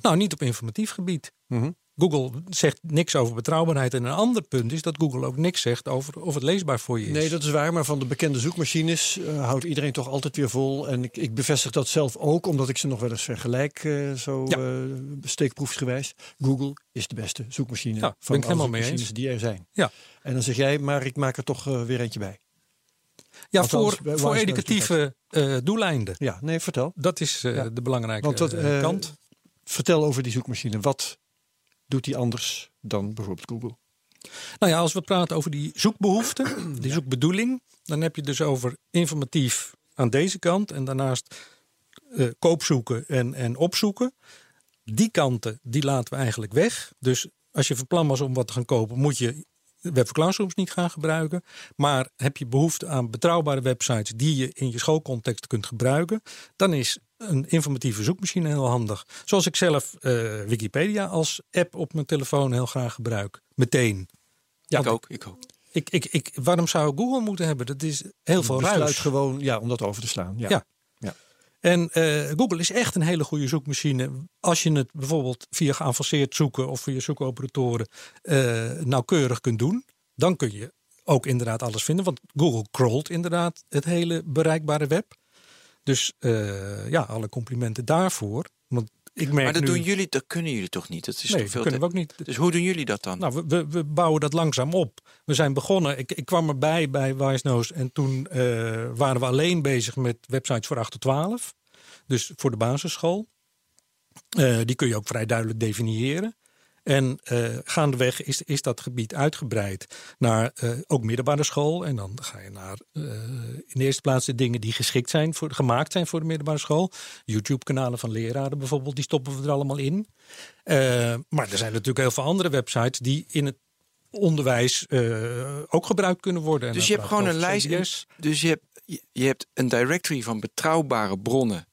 Nou, niet op informatief gebied. Mhm. Google zegt niks over betrouwbaarheid. En een ander punt is dat Google ook niks zegt over of het leesbaar voor je is. Nee, dat is waar, maar van de bekende zoekmachines eh, houdt iedereen toch altijd weer vol. En ik, ik bevestig dat zelf ook, omdat ik ze nog wel eens vergelijk, eh, zo Ja. eh, steekproefsgewijs. Google is de beste zoekmachine Ja, van ik alle mee zoekmachines die er zijn. Ja. En dan zeg jij, maar ik maak er toch weer eentje bij. ja, althans, voor, voor educatieve doeleinden. Ja, nee, vertel. Dat is Ja. de belangrijke Want dat, kant. Vertel over die zoekmachine. Wat doet die anders dan bijvoorbeeld Google? Nou ja, als we praten over die zoekbehoefte, die zoekbedoeling, dan heb je dus over informatief aan deze kant en daarnaast eh, koopzoeken en, en opzoeken. Die kanten, die laten we eigenlijk weg. Dus als je van plan was om wat te gaan kopen, moet je Web Classrooms niet gaan gebruiken. Maar heb je behoefte aan betrouwbare websites die je in je schoolcontext kunt gebruiken, dan is een informatieve zoekmachine heel handig. Zoals ik zelf eh, Wikipedia als app op mijn telefoon heel graag gebruik. Meteen. Ja, Want ik ook. Ik ook. Ik, ik, ik, waarom zou ik Google moeten hebben? Dat is heel veel Besluit ruis. gewoon ja, om dat over te slaan. Ja. Ja. En eh, Google is echt een hele goede zoekmachine. Als je het bijvoorbeeld via geavanceerd zoeken of via zoekoperatoren eh, nauwkeurig kunt doen, dan kun je ook inderdaad alles vinden. Want Google crawlt inderdaad het hele bereikbare web. Dus eh, ja, alle complimenten daarvoor. Want ik merk Maar dat nu, doen jullie, dat kunnen jullie toch niet? Dat is nee, dat veel kunnen te- we ook niet. Dus hoe doen jullie dat dan? Nou, we, we, we bouwen dat langzaam op. We zijn begonnen. Ik, ik kwam erbij bij Wijsnoos en toen eh, waren we alleen bezig met websites voor 8 tot 12. Dus voor de basisschool. Eh, die kun je ook vrij duidelijk definiëren. En eh, gaandeweg is, is dat gebied uitgebreid naar eh, ook middelbare school. En dan ga je naar eh, in de eerste plaats de dingen die geschikt zijn, voor, gemaakt zijn voor de middelbare school. YouTube-kanalen van leraren bijvoorbeeld, die stoppen we er allemaal in. Maar er zijn natuurlijk heel veel andere websites die in het onderwijs ook gebruikt kunnen worden. En dus dan je hebt gewoon een lijst. Dus je hebt, je hebt een directory van betrouwbare bronnen.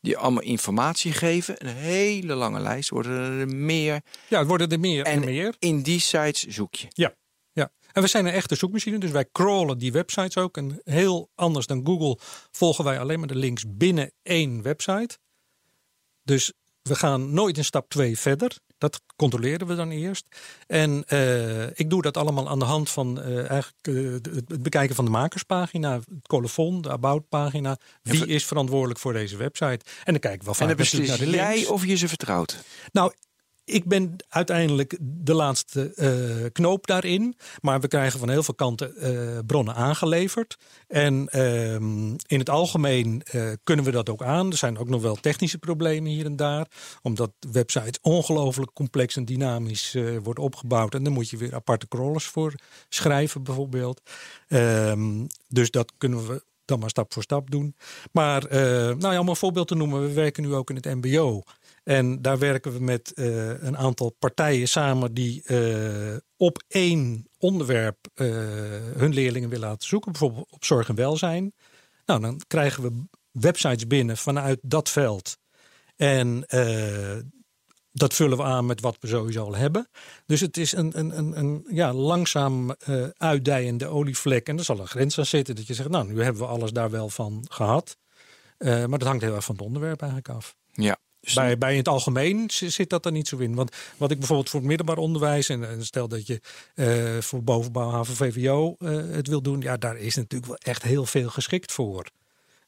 Die allemaal informatie geven. Een hele lange lijst. Worden er meer. Ja, het worden er meer en, En meer. in die sites zoek je. Ja, ja. En we zijn een echte zoekmachine, dus wij crawlen die websites ook. En heel anders dan Google volgen wij alleen maar de links binnen één website. Dus we gaan nooit een stap 2 verder. Dat controleren we dan eerst. En eh, ik doe dat allemaal aan de hand van eh, eigenlijk, eh, het bekijken van de makerspagina, het colofon, de about-pagina. Wie is verantwoordelijk voor deze website? En dan kijken we wel En vaak dan beslis naar de links. jij of je ze vertrouwt. Nou, ik ben uiteindelijk de laatste eh, knoop daarin. Maar we krijgen van heel veel kanten eh, bronnen aangeleverd. En ehm, in het algemeen eh, kunnen we dat ook aan. Er zijn ook nog wel technische problemen hier en daar. Omdat websites ongelooflijk complex en dynamisch worden opgebouwd. En dan moet je weer aparte crawlers voor schrijven bijvoorbeeld. Ehm, dus dat kunnen we dan maar stap voor stap doen. Maar nou ja, om een voorbeeld te noemen. We werken nu ook in het mbo. En daar werken we met eh, een aantal partijen samen die eh, op één onderwerp eh, hun leerlingen willen laten zoeken. Bijvoorbeeld op zorg en welzijn. Nou, dan krijgen we websites binnen vanuit dat veld. En dat vullen we aan met wat we sowieso al hebben. Dus het is een, een, een, een ja, langzaam uitdijende olievlek. En er zal een grens aan zitten dat je zegt, nou, nu hebben we alles daar wel van gehad. Eh, maar dat hangt heel erg van het onderwerp eigenlijk af. Ja. Dus Bij, bij in het algemeen zit dat er niet zo in. Want wat ik bijvoorbeeld voor het middelbaar onderwijs... en, en stel dat je eh, voor bovenbouw, HAVO, VWO eh, het wil doen... ja, daar is natuurlijk wel echt heel veel geschikt voor.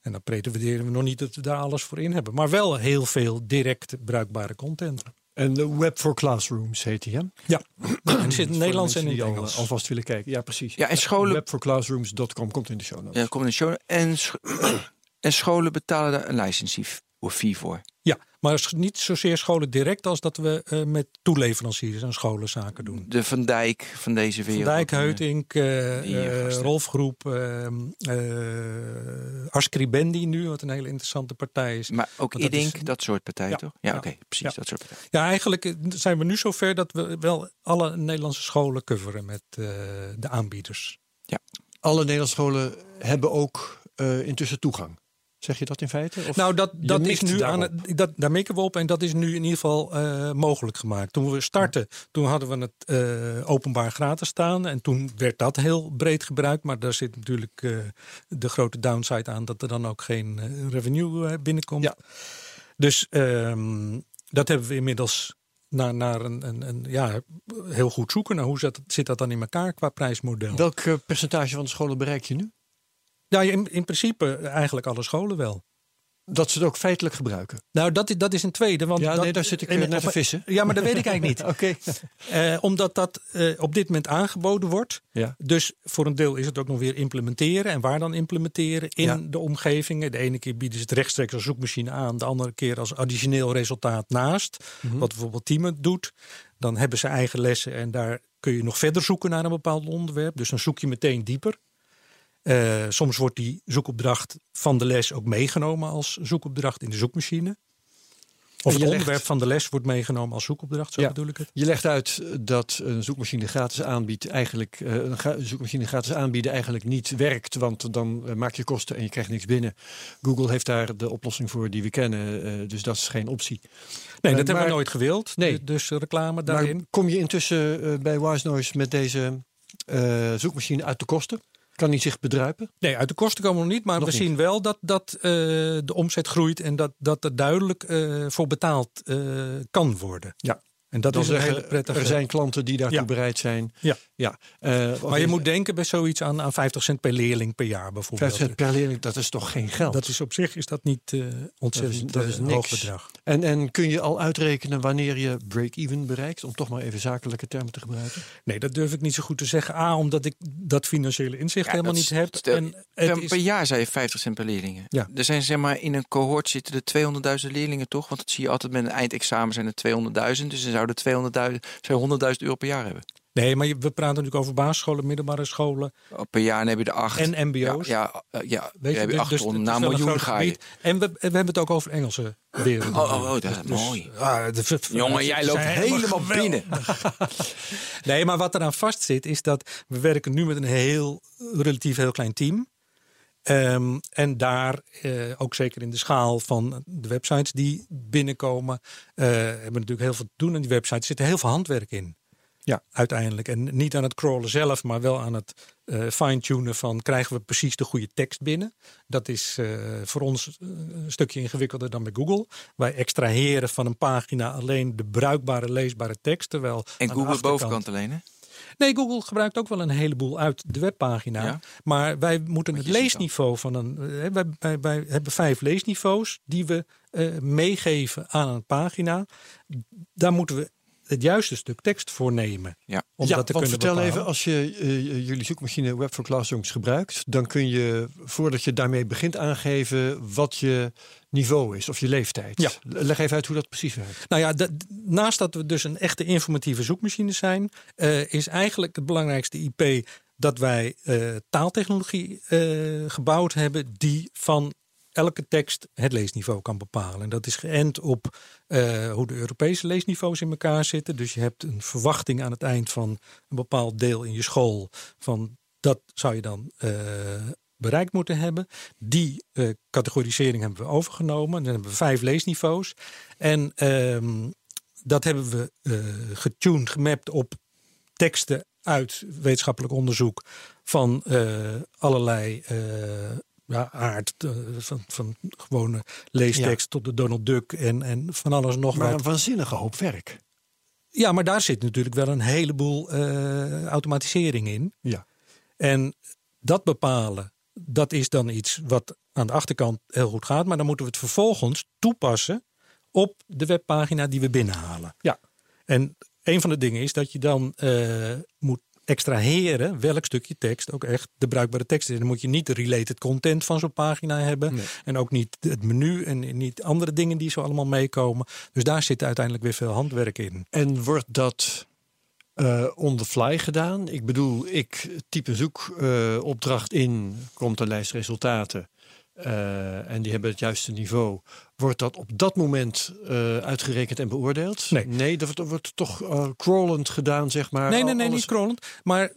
En dan pretenderen we nog niet dat we daar alles voor in hebben. Maar wel heel veel direct bruikbare content. En de Web for Classrooms heet die, hè? Ja, en er zit de Nederlands en in het al, Engels. alvast willen kijken. Ja, precies. Ja, en scholen- Webforclassrooms.com komt in de show notes. Ja, dat komt in de show. En, sch- en scholen betalen daar een licensie fee voor. Ja, maar niet zozeer scholen direct als dat we eh, met toeleveranciers en scholen zaken doen. De Van Dijk van deze wereld. Van Dijk, Heutink, eh, die eh, gasten. Rolfgroep, uh, Ascribendi nu, wat een hele interessante partij is. Maar ook Want dat Idink, is- dat soort partijen Ja. toch? Ja, Ja. oké, precies Ja. dat soort partijen. Ja, eigenlijk zijn we nu zover dat we wel alle Nederlandse scholen coveren met eh, de aanbieders. Alle Nederlandse scholen hebben ook eh, intussen toegang. Zeg je dat in feite? Of nou, dat, dat is nu aan daarop? het, dat, daar mikken we op en dat is nu in ieder geval eh, mogelijk gemaakt. Toen we startten, toen hadden we het eh, openbaar gratis staan. En toen werd dat heel breed gebruikt. Maar daar zit natuurlijk eh, de grote downside aan dat er dan ook geen revenue binnenkomt. Ja. Dus ehm, dat hebben we inmiddels naar, naar een, een, een ja, heel goed zoeken. naar hoe zit, zit dat dan in elkaar qua prijsmodel? Welk percentage van de scholen bereik je nu? Ja, in, in principe eigenlijk alle scholen wel. Dat ze het ook feitelijk gebruiken. Nou, dat, is- dat is een tweede. Want Ja, dat, nee, daar zit ik en- eh, naar te vissen. Ja, maar dat weet ik eigenlijk niet. Oké. Eh, omdat dat eh, op dit moment aangeboden wordt. Ja. Dus voor een deel is het ook nog weer implementeren. En waar dan implementeren? In Ja. de omgevingen. De ene keer bieden ze het rechtstreeks als zoekmachine aan. De andere keer als additioneel resultaat naast. Mhm. Wat bijvoorbeeld Team doet. Dan hebben ze eigen lessen. En daar kun je nog verder zoeken naar een bepaald onderwerp. Dus dan zoek je meteen dieper. Eh, soms wordt die zoekopdracht van de les ook meegenomen als zoekopdracht in de zoekmachine. Of het legt- onderwerp van de les wordt meegenomen als zoekopdracht, zo Ja. bedoel ik het. Je legt uit dat een zoekmachine gratis aanbiedt eigenlijk eh, een zoekmachine gratis aanbieden eigenlijk niet werkt, want dan eh, maak je kosten en je krijgt niks binnen. Google heeft daar de oplossing voor die we kennen, dus dat is geen optie. Nee, dat hebben maar- we nooit gewild. Nee. Dus reclame daarin. Maar kom je intussen bij Wise Noise met deze zoekmachine uit de kosten? Kan die zich bedruipen? Nee, uit de kosten komen we nog niet. Maar Nog we niet. zien wel dat, dat eh, de omzet groeit. En dat, dat er duidelijk eh, voor betaald eh, kan worden. Ja. En dat Dat is een zeggen, hele prettige... er zijn klanten die daartoe Ja. bereid zijn. Ja. ja. Eh, Maar je moet denken bij zoiets aan, aan 50 cent per leerling per jaar bijvoorbeeld. 50 cent per leerling, dat is toch geen geld? Dat is op zich is dat niet eh ontzettend dat is eh, hoog niks. bedrag. En, en kun je al uitrekenen wanneer je break-even bereikt? Om toch maar even zakelijke termen te gebruiken. Nee, dat durf ik niet zo goed te zeggen. A, omdat ik dat financiële inzicht Ja, helemaal dat niet is- heb. stel- en het Per, is, per jaar zei je 50 cent per leerlingen. Ja. Er zijn zeg maar in een cohort zitten er 200.000 leerlingen toch? Want dat zie je altijd met een eindexamen zijn er 200.000. Dus ze zouden 200.000, zou je 100.000 euro per jaar hebben. nee, maar we praten natuurlijk over basisscholen, middelbare scholen Oh, Per jaar heb je er acht. en mbo's. Ja, ja, ja Weet je, heb je dus- acht dus Na miljoen ga je. En we, we hebben het ook over Engelse wereld. Oh, oh, oh, dat is mooi. Ah, de- Jongen, jij loopt helemaal geweldig. binnen. Nee, maar wat eraan vast zit, is dat we werken nu met een heel relatief heel klein team. Ehm, en daar, eh, ook zeker in de schaal van de websites die binnenkomen, eh, hebben we natuurlijk heel veel te doen aan die websites. Er zit heel veel handwerk in. Ja. Uiteindelijk. En niet aan het crawlen zelf, maar wel aan het eh, fine-tunen van krijgen we precies de goede tekst binnen. Dat is eh, voor ons een stukje ingewikkelder dan bij Google. Wij extraheren van een pagina alleen de bruikbare, leesbare tekst. Terwijl En Google achterkant- bovenkant alleen, hè? Nee, Google gebruikt ook wel een heleboel uit de webpagina. Ja. Maar wij moeten het leesniveau van een. eh, Wij, wij, wij hebben vijf leesniveaus die we eh, meegeven aan een pagina. Daar moeten we het juiste stuk tekst voor nemen. Ja. Om ja, dat te want kunnen vertel bepalen. even, als je eh, jullie zoekmachine Web for Classrooms gebruikt, dan kun je, voordat je daarmee begint, aangeven wat je niveau is of je leeftijd. Ja. Leg even uit hoe dat precies werkt. Nou ja, de- naast dat we dus een echte informatieve zoekmachine zijn, eh, is eigenlijk het belangrijkste IP dat wij eh, taaltechnologie eh, gebouwd hebben die van elke tekst het leesniveau kan bepalen. En dat is geënt op eh, hoe de Europese leesniveaus in elkaar zitten. Dus je hebt een verwachting aan het eind van een bepaald deel in je school van dat zou je dan eh, bereikt moeten hebben. Die eh, categorisering hebben we overgenomen. Dan hebben we vijf leesniveaus. En ehm, dat hebben we getuned, gemapt op teksten uit wetenschappelijk onderzoek van allerlei ja, aard. eh, van, van gewone leestekst tot de Donald Duck en, en van alles nog Maar wat. een waanzinnige hoop werk. Ja, maar daar zit natuurlijk wel een heleboel eh, automatisering in. Ja. En dat bepalen, dat is dan iets wat aan de achterkant heel goed gaat. Maar dan moeten we het vervolgens toepassen op de webpagina die we binnenhalen. Ja. En een van de dingen is dat je dan eh, moet extraheren welk stukje tekst ook echt de bruikbare tekst is. En dan moet je niet de related content van zo'n pagina hebben. En ook niet het menu en niet andere dingen die zo allemaal meekomen. Dus daar zit uiteindelijk weer veel handwerk in. En wordt dat eh on the fly gedaan? Ik bedoel, ik type een zoekopdracht in, komt een lijst resultaten. Eh, en die hebben het juiste niveau. Wordt dat op dat moment eh, uitgerekend en beoordeeld? Nee. Nee, dat wordt, wordt toch eh, crawlend gedaan, zeg maar. Nee, nee, nee, alles- niet scrollend. Maar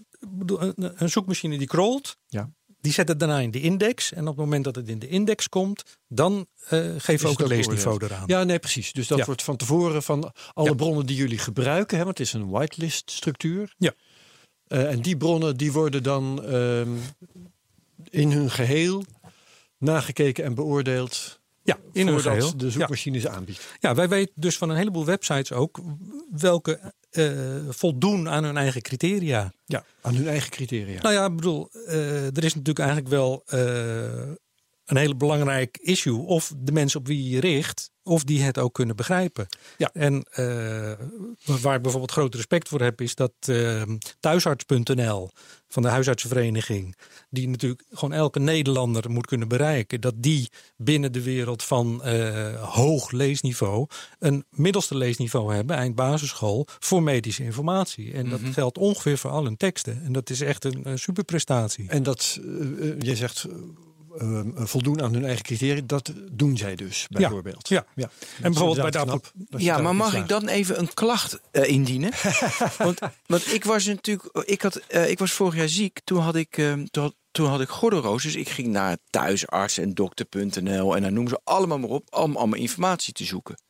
een, zoekmachine die crawlt, Ja. die zet het daarna in de index. En op het moment dat het in de index komt, dan geven we ook het een leesniveau beoordeeld? eraan. Ja, nee, precies. Dus dat Ja. wordt van tevoren van alle Ja. bronnen die jullie gebruiken. Hè, want het is een whitelist structuur. Ja. En die bronnen die worden dan ehm, in hun geheel nagekeken en beoordeeld. Ja, in een geheel. de Ja. zoekmachine ze aanbiedt. Ja, wij weten dus van een heleboel websites ook welke eh, voldoen aan hun eigen criteria. Ja, aan hun eigen criteria. Nou ja, ik bedoel, eh, er is natuurlijk eigenlijk wel eh, een hele belangrijk issue. Of de mensen op wie je richt, of die het ook kunnen begrijpen. Ja. En eh, waar ik bijvoorbeeld groot respect voor heb, is dat eh, thuisarts.nl van de huisartsenvereniging, die natuurlijk gewoon elke Nederlander moet kunnen bereiken, dat die binnen de wereld van eh, hoog leesniveau een middelste leesniveau hebben, eind basisschool, voor medische informatie. En dat geldt ongeveer voor al hun teksten. En dat is echt een, een superprestatie. En dat, je zegt, eh, eh, voldoen aan hun eigen criteria. Dat doen zij dus, bijvoorbeeld. Ja. ja. En bijvoorbeeld bij de knap, Ja, maar mag ik dan even een klacht eh, indienen? want, want ik was natuurlijk, ik, had, eh, ik was vorig jaar ziek. Toen had ik, eh, toen had, toen had ik gordelroos. Dus ik ging naar thuisarts en dokter.nl en dan noemen ze allemaal maar op. Om allemaal informatie te zoeken.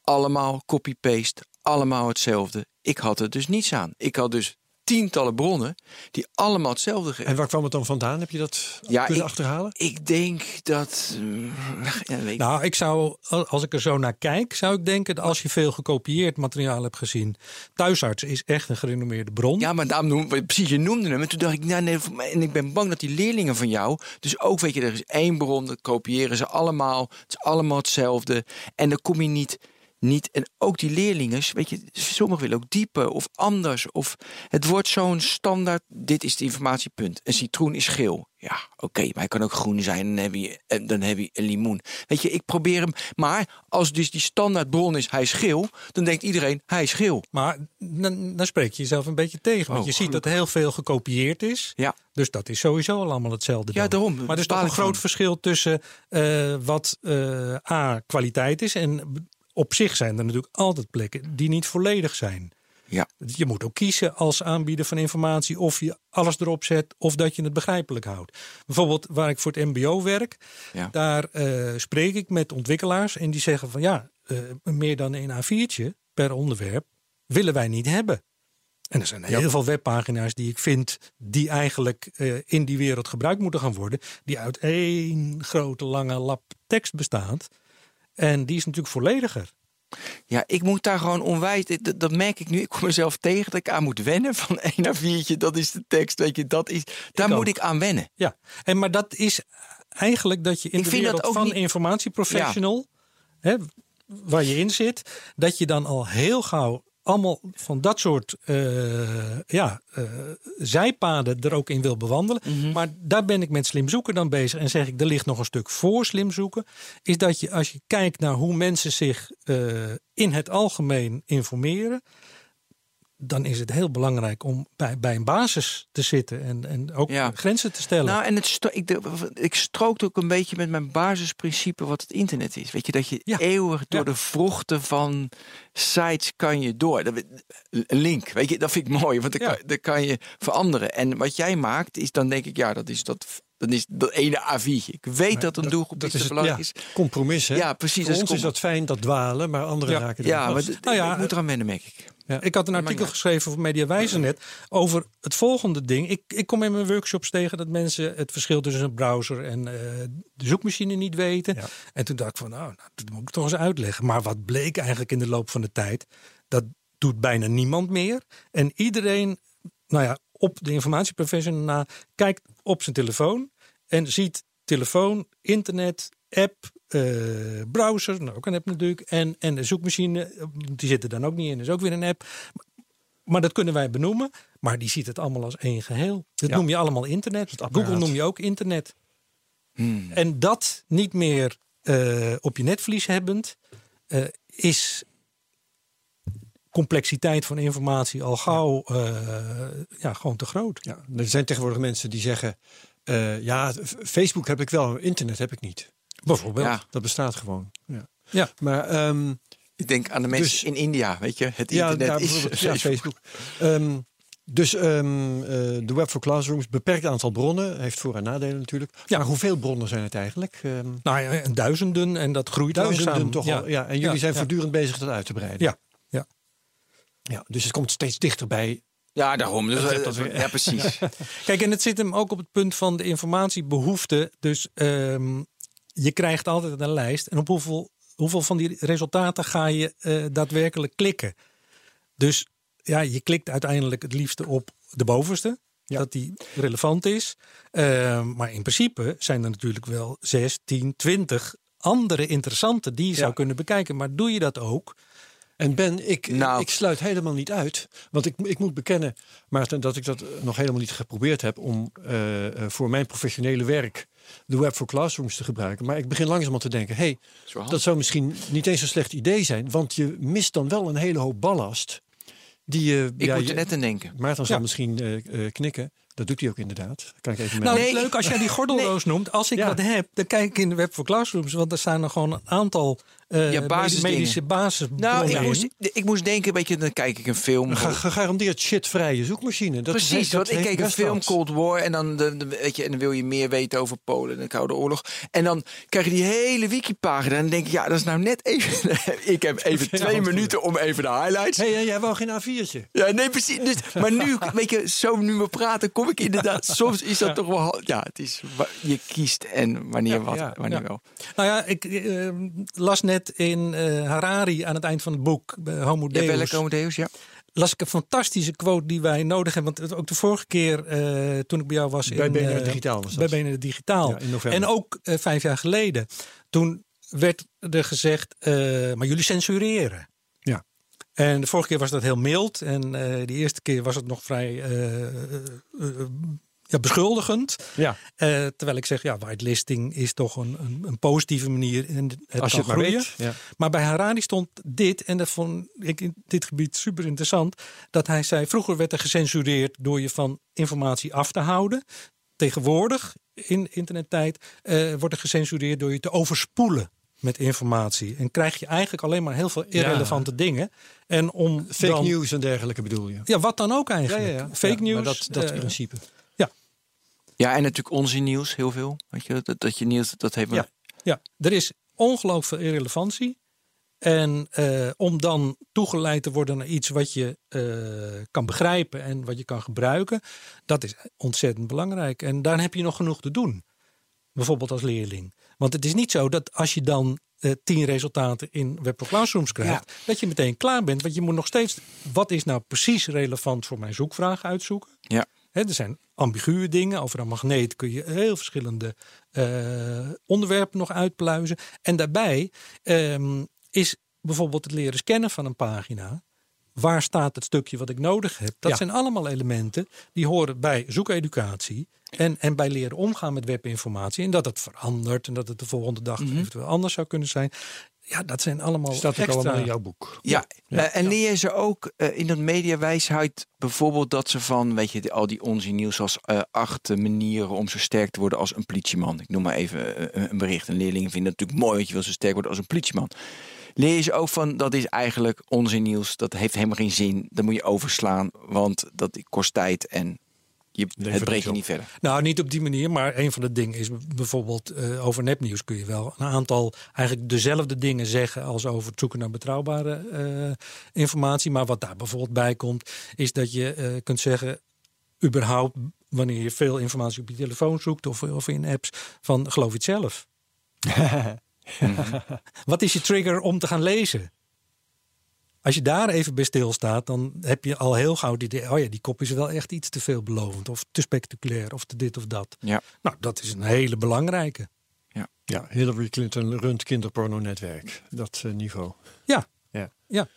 Allemaal copy-paste, allemaal hetzelfde. Ik had er dus niets aan. Ik had dus tientallen bronnen die allemaal hetzelfde ge- En waar kwam het dan vandaan? Heb je dat Ja, kunnen ik- achterhalen? Ik denk dat. ja, ik Nou, ik zou, als ik er zo naar kijk, zou ik denken dat als je veel gekopieerd materiaal hebt gezien, thuisarts is echt een gerenommeerde bron. Ja, maar daarom noem, precies, je noemde hem. En toen dacht ik, nou nee, en ik ben bang dat die leerlingen van jou, dus ook weet je, er is één bron, dat kopiëren ze allemaal. Het is allemaal hetzelfde. En dan kom je niet, niet, en ook die leerlingen, weet je, sommigen willen ook dieper of anders. Of het wordt zo'n standaard, dit is het informatiepunt. Een citroen is geel. Ja, oké, maar hij kan ook groen zijn. Dan heb, je, en dan heb je een limoen. Weet je, ik probeer hem. Maar als dus die standaard bron is, hij is geel, dan denkt iedereen, hij is geel. Maar dan, dan spreek je jezelf een beetje tegen. Want Oh, je ziet dat heel veel gekopieerd is. Ja. Dus dat is sowieso al allemaal hetzelfde. Ja, dan. daarom. Maar er is toch een groot van. verschil tussen eh, wat eh, A, kwaliteit is. En op zich zijn er natuurlijk altijd plekken die niet volledig zijn. Ja. Je moet ook kiezen als aanbieder van informatie of je alles erop zet of dat je het begrijpelijk houdt. Bijvoorbeeld waar ik voor het MBO werk, Ja. daar eh, spreek ik met ontwikkelaars en die zeggen van ja, eh, meer dan een A4'tje per onderwerp willen wij niet hebben. En er zijn heel veel webpagina's die ik vind die eigenlijk eh, in die wereld gebruikt moeten gaan worden, die uit één grote lange lap tekst bestaat. En die is natuurlijk vollediger. Ja, ik moet daar gewoon onwijs. Dat, dat merk ik nu. Ik kom mezelf tegen dat ik aan moet wennen. Van 1 naar 4, dat is de tekst. Weet je, dat is. Daar Ik moet ook. ik aan wennen. Ja, en maar dat is eigenlijk dat je in Ik de wereld van niet- informatieprofessional, hè, waar je in zit, dat je dan al heel gauw allemaal van dat soort eh, ja, eh, zijpaden er ook in wil bewandelen. Mhm. Maar daar ben ik met slim zoeken dan bezig. En zeg ik, er ligt nog een stuk voor slim zoeken. Is dat je als je kijkt naar hoe mensen zich eh, in het algemeen informeren. Dan is het heel belangrijk om bij, bij een basis te zitten en, en ook Ja. grenzen te stellen. Nou, en het stro- ik, de- ik strookt ook een beetje met mijn basisprincipe wat het internet is. Weet je, dat je Ja. eeuwig door Ja. de vrochten van sites kan je door. Dat, een link, weet je, dat vind ik mooi, want dan, kan, dan kan je veranderen. En wat jij maakt, is dan denk ik, ja, dat is dat, dan is dat ene A4'tje. Ik weet dat een doelgroep Dat iets is ja, belangrijk is. compromis. Hè? Ja, precies, Voor ons is dat fijn, dat dwalen, maar anderen Ja. raken er Ja, maar Nou ja, ik moet eraan wennen, merk ik. Ja. Ik had een artikel geschreven voor Mediawijzer net over het volgende ding. Ik, ik kom in mijn workshops tegen dat mensen het verschil tussen een browser en eh, de zoekmachine niet weten. Ja. En toen dacht ik van, nou, nou, dat moet ik toch eens uitleggen. Maar wat bleek eigenlijk in de loop van de tijd? Dat doet bijna niemand meer. En iedereen, nou ja, op de informatieprofessional na, kijkt op zijn telefoon en ziet telefoon, internet, app, eh, browser, nou ook een app natuurlijk, en, en de zoekmachine, die zit er dan ook niet in, is ook weer een app. maar dat kunnen wij benoemen. Maar die ziet het allemaal als één geheel. Dat Ja. noem je allemaal internet. Google noem je ook internet. Hmm. En dat niet meer eh, op je netvlies hebbend, eh, is complexiteit van informatie al gauw eh, ja, gewoon te groot. Ja, er zijn tegenwoordig mensen die zeggen... ja, Facebook heb ik wel, internet heb ik niet. Bijvoorbeeld. Ja, Dat bestaat gewoon. Ja. Ja. Maar ehm, ik denk aan de mensen Dus- in India, weet je. Het ja, internet daar is bijvoorbeeld, ja, Facebook. Facebook. Ehm, dus ehm, eh, de Web for Classrooms, beperkt aantal bronnen. Heeft voor- en nadelen natuurlijk. Ja. Maar hoeveel bronnen zijn het eigenlijk? Ehm, Nou ja, en duizenden en dat groeit duizenden langzaam. toch ja. al. Ja, en jullie Ja, zijn ja. voortdurend bezig dat uit te breiden. Ja, ja. ja, dus het komt steeds dichterbij. Ja, daarom. Dus, Dat- eh, dat- ja, precies. Kijk, en het zit hem ook op het punt van de informatiebehoefte. Dus ehm, je krijgt altijd een lijst. En op hoeveel, hoeveel van die resultaten ga je eh, daadwerkelijk klikken? Dus ja, je klikt uiteindelijk het liefste op de bovenste. Ja. Dat die relevant is. Ehm, maar in principe zijn er natuurlijk wel 6, 10, 20 andere interessante die je zou kunnen bekijken. Maar doe je dat ook? En Ben, ik, Nou. ik sluit helemaal niet uit. Want ik, ik moet bekennen, Maarten, dat ik dat nog helemaal niet geprobeerd heb om eh, eh, voor mijn professionele werk de Web for Classrooms te gebruiken. Maar ik begin langzaam te denken, hey, dat zou misschien niet eens een slecht idee zijn. Want je mist dan wel een hele hoop ballast. Die je, Ik ja, moet je- er net aan denken. Maarten zal Ja. misschien eh, eh, knikken. Dat doet hij ook inderdaad. Kan ik even Nou. Nee. leuk als jij die gordelroos noemt. Als ik Ja. wat heb, dan kijk ik in de Web for Classrooms. Want er staan er gewoon een aantal eh, Ja, basisdingen. medische basis. Nou, ik moest, ik moest denken, weet je, dan kijk ik een film. Een ge- gegarandeerd shitvrije zoekmachine. Dat Precies, heeft- dat want ik keek een film. Cold War en dan, de, de- weet je, en dan wil je meer weten over Polen en de Koude Oorlog. En dan krijg je die hele wikipagina en dan denk ik, ja, dat is nou net even... ik heb even twee minuten om even de highlights... Hé, hey, jij wou geen A4'tje. Ja, nee, precies. Dus, maar nu, weet je, zo nu we praten, kom ik inderdaad. Soms is dat toch wel. Ja, het is. Je kiest en wanneer wat, wanneer wel. Nou ja, ik eh, las net in eh, Harari aan het eind van het boek, Homo Ja, Deus, welke Homo Deus, ja. las ik een fantastische quote die wij nodig hebben. Want het- ook de vorige keer eh, toen ik bij jou was Bij in, BNR eh, Digitaal was bij. BNR Digitaal. Ja, in november. En ook vijf jaar geleden. Toen werd er gezegd, eh, maar jullie censureren. Ja. En de vorige keer was dat heel mild. En eh de eerste keer was het nog vrij ja, beschuldigend. Ja, Eh, terwijl ik zeg, ja, whitelisting is toch een, een, een positieve manier. En het als je het maar groeien. weet. Ja. Maar bij Harari stond dit, en dat vond ik in dit gebied super interessant. Dat hij zei: vroeger werd er gecensureerd door je van informatie af te houden. Tegenwoordig, in internettijd, eh, wordt er gecensureerd door je te overspoelen met informatie. En krijg je eigenlijk alleen maar heel veel irrelevante dingen. En om Fake dan, news en dergelijke bedoel je. Ja, wat dan ook eigenlijk. Fake Ja, news. maar dat, dat eh, principe. Ja, en natuurlijk onzin nieuws, heel veel. Weet je, dat, dat je nieuws, dat heeft. Ja. Ja, er is ongelooflijk veel irrelevantie. En eh, om dan toegeleid te worden naar iets wat je eh, kan begrijpen en wat je kan gebruiken, dat is ontzettend belangrijk. En daar heb je nog genoeg te doen. Bijvoorbeeld als leerling. Want het is niet zo dat als je dan eh, tien resultaten in Web Classrooms krijgt, dat je meteen klaar bent. Want je moet nog steeds, wat is nou precies relevant voor mijn zoekvraag uitzoeken? Ja. Hè, er zijn ambiguë dingen. Over een magneet kun je heel verschillende eh, onderwerpen nog uitpluizen. En daarbij ehm, is bijvoorbeeld het leren scannen van een pagina. Waar staat het stukje wat ik nodig heb? Dat Ja. zijn allemaal elementen die horen bij zoekeducatie. En, en bij leren omgaan met webinformatie. En dat het verandert. En dat het de volgende dag eventueel anders zou kunnen zijn. Ja, dat zijn allemaal Staat ook allemaal in jouw boek. Ja, eh, en leer je ze ook eh, in dat mediawijsheid bijvoorbeeld dat ze van, weet je, al die onzin nieuws als eh, acht manieren om zo sterk te worden als een politieman. Ik noem maar even een bericht. En leerlingen vinden het natuurlijk mooi, want je wil zo sterk worden als een politieman. Leer je ze ook van, dat is eigenlijk onzin nieuws, dat heeft helemaal geen zin, dat moet je overslaan, want dat kost tijd en je, het brengt je niet verder. Nou, niet op die manier, maar een van de dingen is bijvoorbeeld eh, over nepnieuws kun je wel een aantal eigenlijk dezelfde dingen zeggen als over het zoeken naar betrouwbare eh, informatie. Maar wat daar bijvoorbeeld bij komt, is dat je eh, kunt zeggen, überhaupt wanneer je veel informatie op je telefoon zoekt of, of in apps, van geloof je het zelf. Wat is je trigger om te gaan lezen? Als je daar even bij stilstaat, dan heb je al heel gauw het idee: oh ja, die kop is wel echt iets te veelbelovend, of te spectaculair, of te dit of dat. Ja. Nou, dat is een hele belangrijke. Ja, Hillary Clinton runt kinderporno-netwerk. Dat eh, niveau. Ja, Ja. ja.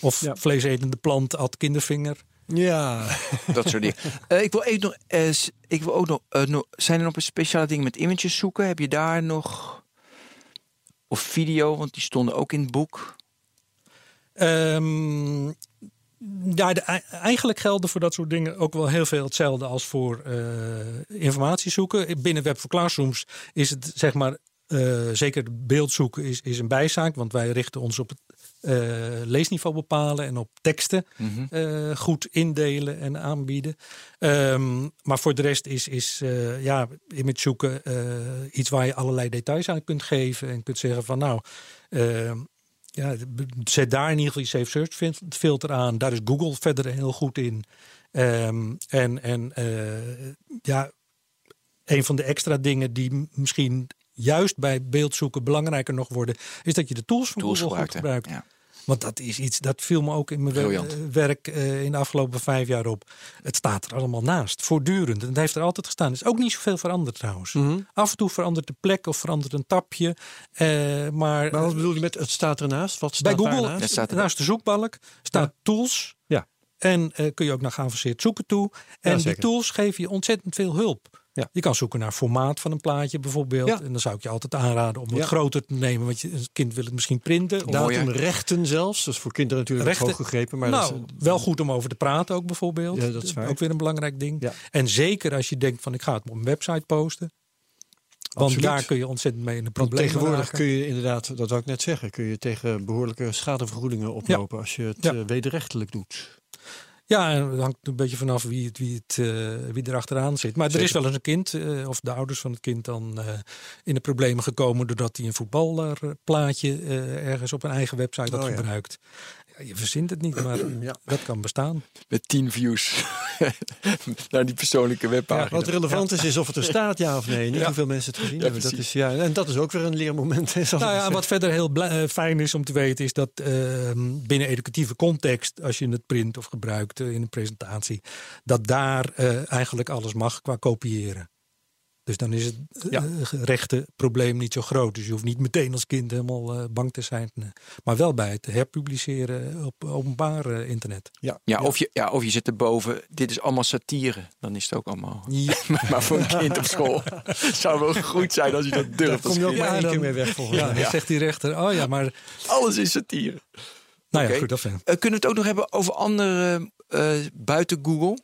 Of Ja. vleesetende plant, at kindervinger. Ja, Dat soort dingen. Eh, ik wil even nog. eh, ik wil ook nog, eh, nog. Zijn er nog speciale dingen met images zoeken? Heb je daar nog. Of video, want die stonden ook in het boek. Ehm, ja, de- eigenlijk gelden voor dat soort dingen ook wel heel veel hetzelfde als voor eh, informatie zoeken. Binnen Web for Classrooms is het zeg maar, eh, zeker beeld zoeken is, is een bijzaak, want wij richten ons op het eh, leesniveau bepalen en op teksten eh, goed indelen en aanbieden. Ehm, maar voor de rest is, is ja, image zoeken iets waar je allerlei details aan kunt geven en kunt zeggen van nou. Ja, zet daar in ieder geval je safe search fil- filter aan. Daar is Google verder heel goed in. Ehm, en en eh, ja, een van de extra dingen die misschien juist bij beeldzoeken belangrijker nog worden, is dat je de tools van Tools Google goed gebruikte. gebruikt. Ja. Want dat is iets, dat viel me ook in mijn Briljant. eh, werk eh, in de afgelopen vijf jaar op. Het staat er allemaal naast, voortdurend. En het heeft er altijd gestaan. Er is ook niet zoveel veranderd trouwens. Mhm. Af en toe verandert de plek of verandert een tapje. eh, maar maar wat bedoel je met het staat ernaast? Wat bij staat Google, daarnaast? Het staat er- naast de zoekbalk, staat tools. Ja. En eh, kun je ook naar geavanceerd zoeken toe. En die zeker. tools geven je ontzettend veel hulp. Ja. Je kan zoeken naar formaat van een plaatje bijvoorbeeld. Ja. En dan zou ik je altijd aanraden om het Ja. groter te nemen. Want je, een kind wil het misschien printen. Of Datumrechten zelfs. Dat is voor kinderen natuurlijk Rechten- hoog gegrepen. Maar nou, dat is, wel goed om over te praten ook bijvoorbeeld. Ja, dat is waar. Ook weer een belangrijk ding. Ja. En zeker als je denkt van ik ga het op een website posten. Want Absoluut. daar kun je ontzettend mee in de Want problemen tegenwoordig raken. kun je inderdaad, dat wou ik net zeggen, kun je tegen behoorlijke schadevergoedingen oplopen als je het Ja. eh, wederrechtelijk doet. Ja, en het hangt een beetje vanaf wie, het, wie, het, eh, wie er achteraan zit. Maar er is wel eens een kind, eh, of de ouders van het kind, dan eh, in de problemen gekomen doordat hij een voetbalplaatje eh, ergens op een eigen website had Oh, gebruikt. Ja, je verzint het niet, maar dat kan bestaan. Met 10 views. Naar die persoonlijke webpagina. Wat relevant is, is of het er staat, ja of nee. Niet Ja. hoeveel mensen het gezien Ja, hebben. Dat precies. is, ja, en dat is ook weer een leermoment. Nou ja, wat verder heel eh, fijn is om te weten is dat eh, binnen educatieve context, als je het print of gebruikt eh, in een presentatie, dat daar eh, eigenlijk alles mag qua kopiëren. Dus dan is het eh, Ja. rechte probleem niet zo groot. Dus je hoeft niet meteen als kind helemaal eh, bang te zijn. Nee. Maar wel bij het herpubliceren op openbaar eh, internet. ja, Ja, Of, je, ja, of je zet erboven, dit is allemaal satire. Dan is het ook allemaal... maar voor een kind op school zou wel goed zijn als je dat Daar durft. kom je ook Ja, maar één dan- keer mee weg volgens Ja, mij. dan zegt die rechter, oh ja, maar... Alles is satire. Nou Oké. ja, goed, dat vind ik. Eh, kunnen we het ook nog hebben over andere eh, buiten Google?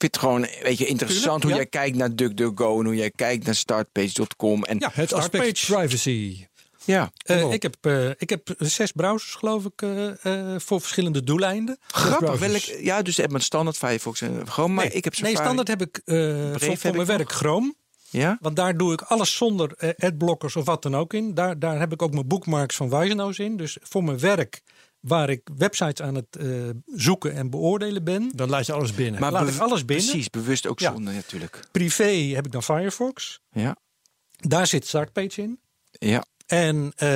Vind het gewoon weet je, interessant Tuurlijk, hoe ja. jij kijkt naar DuckDuckGo en hoe jij kijkt naar startpage.com. En Ja, Het aspect privacy. ja, Eh, op. ik, heb, eh, ik heb zes browsers, geloof ik, eh, voor verschillende doeleinden. grappig. Welk, ja, dus Edmund Standard, Firefox en gewoon. Maar nee, ik heb nee, standaard heb ik voor, heb voor mijn werk nog. Chrome. Ja? Want daar doe ik alles zonder adblockers of wat dan ook in. Daar, daar heb ik ook mijn bookmarks van Wijzenhuis in. Dus voor mijn werk, waar ik websites aan het eh, zoeken en beoordelen ben, Dan laat je alles binnen. laat be- ik alles binnen. Precies, bewust ook Ja. zonder natuurlijk. Privé heb ik dan Firefox. Ja, Daar zit Startpage in. ja. En eh,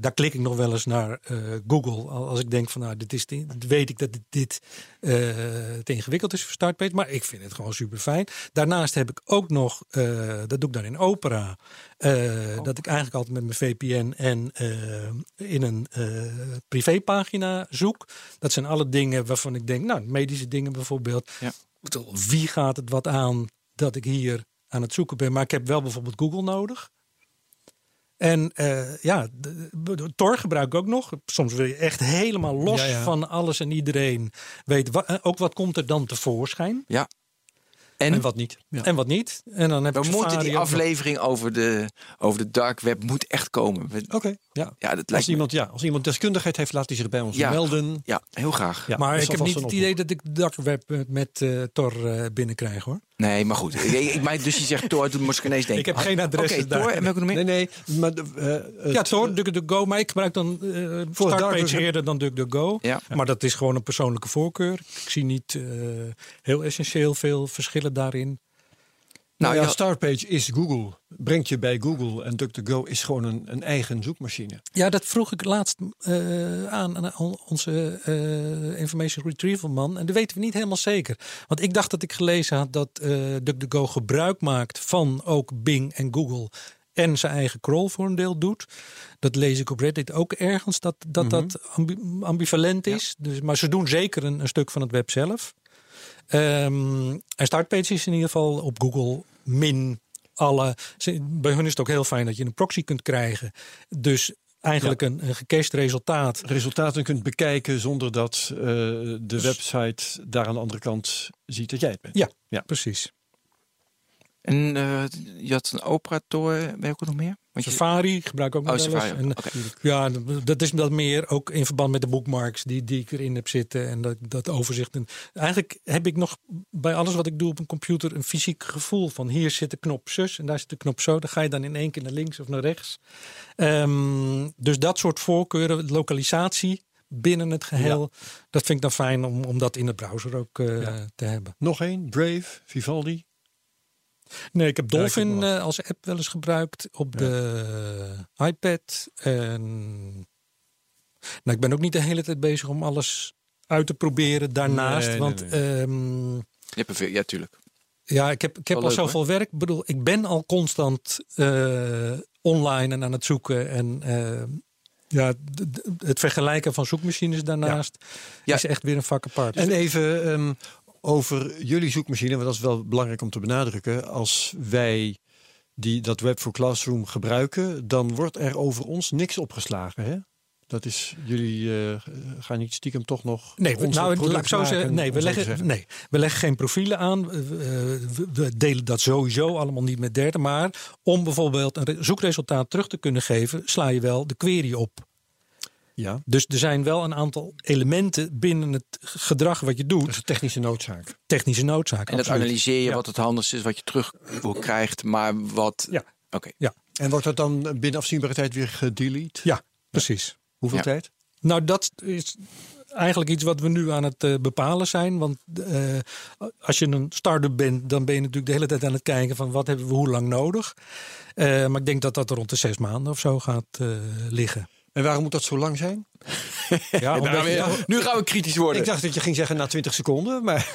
daar klik ik nog wel eens naar eh, Google. al- Als ik denk van nou, dit is te- weet ik dat dit, dit eh, te ingewikkeld is voor Startpage. Maar ik vind het gewoon super fijn. Daarnaast heb ik ook nog, dat doe ik dan in Opera. eh, Dat ik eigenlijk altijd met mijn VPN en in een privépagina zoek. Dat zijn alle dingen waarvan ik denk, nou, medische dingen bijvoorbeeld. Ja. Wie gaat het wat aan dat ik hier aan het zoeken ben? Maar ik heb wel bijvoorbeeld Google nodig. En eh, ja, de- de- Tor gebruik ik ook nog. Soms wil je echt helemaal los Ja, ja. van alles en iedereen weten. wa- eh, ook wat komt er dan tevoorschijn ja. En, en wat niet. Ja. en wat niet. En dan heb we ik moeten Safari die nog. aflevering over de, over de dark web moet echt komen. Oké, ja. Ja, dat Als me, iemand, ja, als iemand deskundigheid heeft, laat hij zich bij ons Ja. melden. ja, heel graag. Ja, Maar ik heb niet het idee dat ik de dark web met, met eh, Tor eh, binnenkrijg hoor. Nee, maar goed. ik, ik, maar dus je zegt Tor, toen moest ik ineens denken. Ik heb geen adres Oké, daar. Tor, en welke nog meer? Nee, nee, maar de, eh, het- ja, Tor, DuckDuckGo. Maar ik gebruik dan eh Voor dark Startpage web- eerder dan DuckDuckGo. Ja. Maar dat is gewoon een persoonlijke voorkeur. Ik zie niet eh, heel essentieel veel verschillen daarin. Nou Nou ja, Startpage is Google. Brengt je bij Google en DuckDuckGo is gewoon een, een eigen zoekmachine. Ja, dat vroeg ik laatst eh, aan, aan onze eh, information retrieval man. En dat weten we niet helemaal zeker. Want ik dacht dat ik gelezen had dat eh DuckDuckGo gebruik maakt van ook Bing en Google en zijn eigen crawl voor een deel doet. Dat lees ik op Reddit ook ergens, dat dat, dat ambi- ambivalent is. Dus, maar ze doen zeker een, een stuk van het web zelf. Ehm en Startpage is in ieder geval op Google min alle. Bij hun is het ook heel fijn dat je een proxy kunt krijgen. Dus eigenlijk een, een gecached resultaat. Resultaten kunt bekijken zonder dat eh, de website daar aan de andere kant ziet dat jij het bent. Ja, Ja. precies. En eh, je had een operator, welke nog meer? Want je- Safari gebruik ik ook Oh, nog wel eens. Safari. En, Oké. Ja, dat is dat meer ook in verband met de bookmarks die, die ik erin heb zitten en dat, dat overzicht. En eigenlijk heb ik nog bij alles wat ik doe op een computer een fysiek gevoel van hier zit de knop zus en daar zit de knop zo. Dan ga je dan in één keer naar links of naar rechts. Ehm, dus dat soort voorkeuren, lokalisatie binnen het geheel, dat vind ik dan fijn om, om dat in de browser ook eh, Ja. te hebben. Nog één, Brave, Vivaldi. Nee, ik heb Ja, ik Dolphin heb eh, als app wel eens gebruikt op de iPad. En nou, ik ben ook niet de hele tijd bezig om alles uit te proberen daarnaast. Nee, want nee. ehm, Je hebt er veel, ja, tuurlijk. ja, ik heb, ik heb Wel al leuk, zoveel werk. Ik bedoel, ik ben al constant eh, online en aan het zoeken. En eh, ja, het vergelijken van zoekmachines daarnaast Ja. is echt weer een vak apart. En even ehm, over jullie zoekmachine, want dat is wel belangrijk om te benadrukken. Als wij die, dat Web for Classroom gebruiken, dan wordt er over ons niks opgeslagen. Hè? Dat is, jullie eh, gaan niet stiekem toch nog. Nee, we, nou, product laat ik zo zeggen. Nee we, leggen, zeggen. nee, we leggen geen profielen aan. We, we- delen dat sowieso allemaal niet met derden. Maar om bijvoorbeeld een re- zoekresultaat terug te kunnen geven, sla je wel de query op. Ja, Dus er zijn wel een aantal elementen binnen het gedrag wat je dat doet. is een technische noodzaak. Technische noodzaak. En dat absoluut. analyseer je Ja. wat het handigste is, wat je terug wil krijgt, maar wat... Ja. Oké. En wordt dat dan binnen afzienbare tijd weer gedelete? Ja, precies. Hoeveel Ja. tijd? Nou, dat is eigenlijk iets wat we nu aan het eh, bepalen zijn. Want eh, als je een start-up bent, dan ben je natuurlijk de hele tijd aan het kijken van wat hebben we hoe lang nodig. Eh, maar ik denk dat dat er rond de zes maanden of zo gaat eh, liggen. En waarom moet dat zo lang zijn? Ja, Daarom- je- nu gaan we kritisch worden. Ik dacht dat je ging zeggen na 20 seconden, maar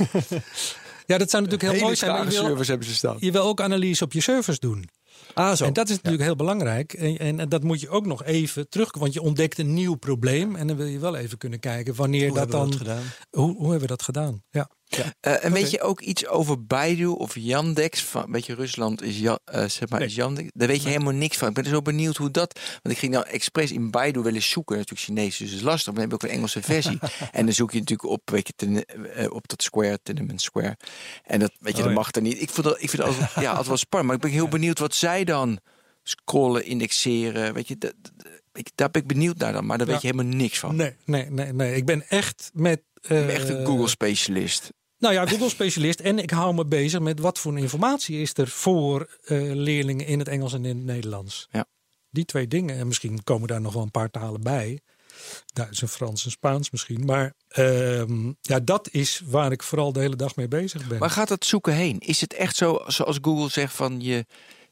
ja, dat zou natuurlijk heel Hele mooi zijn. Maar je wil, servers hebben ze staan. je wil ook analyse op je servers doen. ah, zo. En dat is natuurlijk heel belangrijk. En, en, en dat moet je ook nog even terug. Want je ontdekt een nieuw probleem. En dan wil je wel even kunnen kijken wanneer Hoe dat hebben dan. we dat gedaan? Hoe, hoe hebben we dat gedaan? Ja. Eh, en weet je ook iets over Baidu of Yandex? Van, weet je, Rusland is, ja, eh, zeg maar, Nee. is Yandex. Daar weet je helemaal niks van. Ik ben zo benieuwd hoe dat... Want ik ging nou expres in Baidu wel eens zoeken. Natuurlijk Chinees, dus is lastig. Maar dan heb ik ook een Engelse versie. en dan zoek je natuurlijk op, weet je, ten, eh, op dat Square, Tiananmen Square. En dat, weet je, Oh, dat ja. mag er niet. Ik vind dat, ik vind dat altijd, ja, altijd wel spannend. Maar ik ben heel benieuwd wat zij dan scrollen, indexeren. Weet je, dat, daar ben ik benieuwd naar dan. Maar daar Ja. weet je helemaal niks van. Nee, nee, nee, nee. Ik ben echt met. Ik ben echt een Google-specialist. Nou ja, Google-specialist. En ik hou me bezig met wat voor informatie is er voor eh, leerlingen in het Engels en in het Nederlands. Ja. Die twee dingen. En misschien komen daar nog wel een paar talen bij. Duits en Frans en Spaans misschien. Maar ehm, ja, dat is waar ik vooral de hele dag mee bezig ben. Waar gaat dat zoeken heen? Is het echt zo zoals Google zegt van je,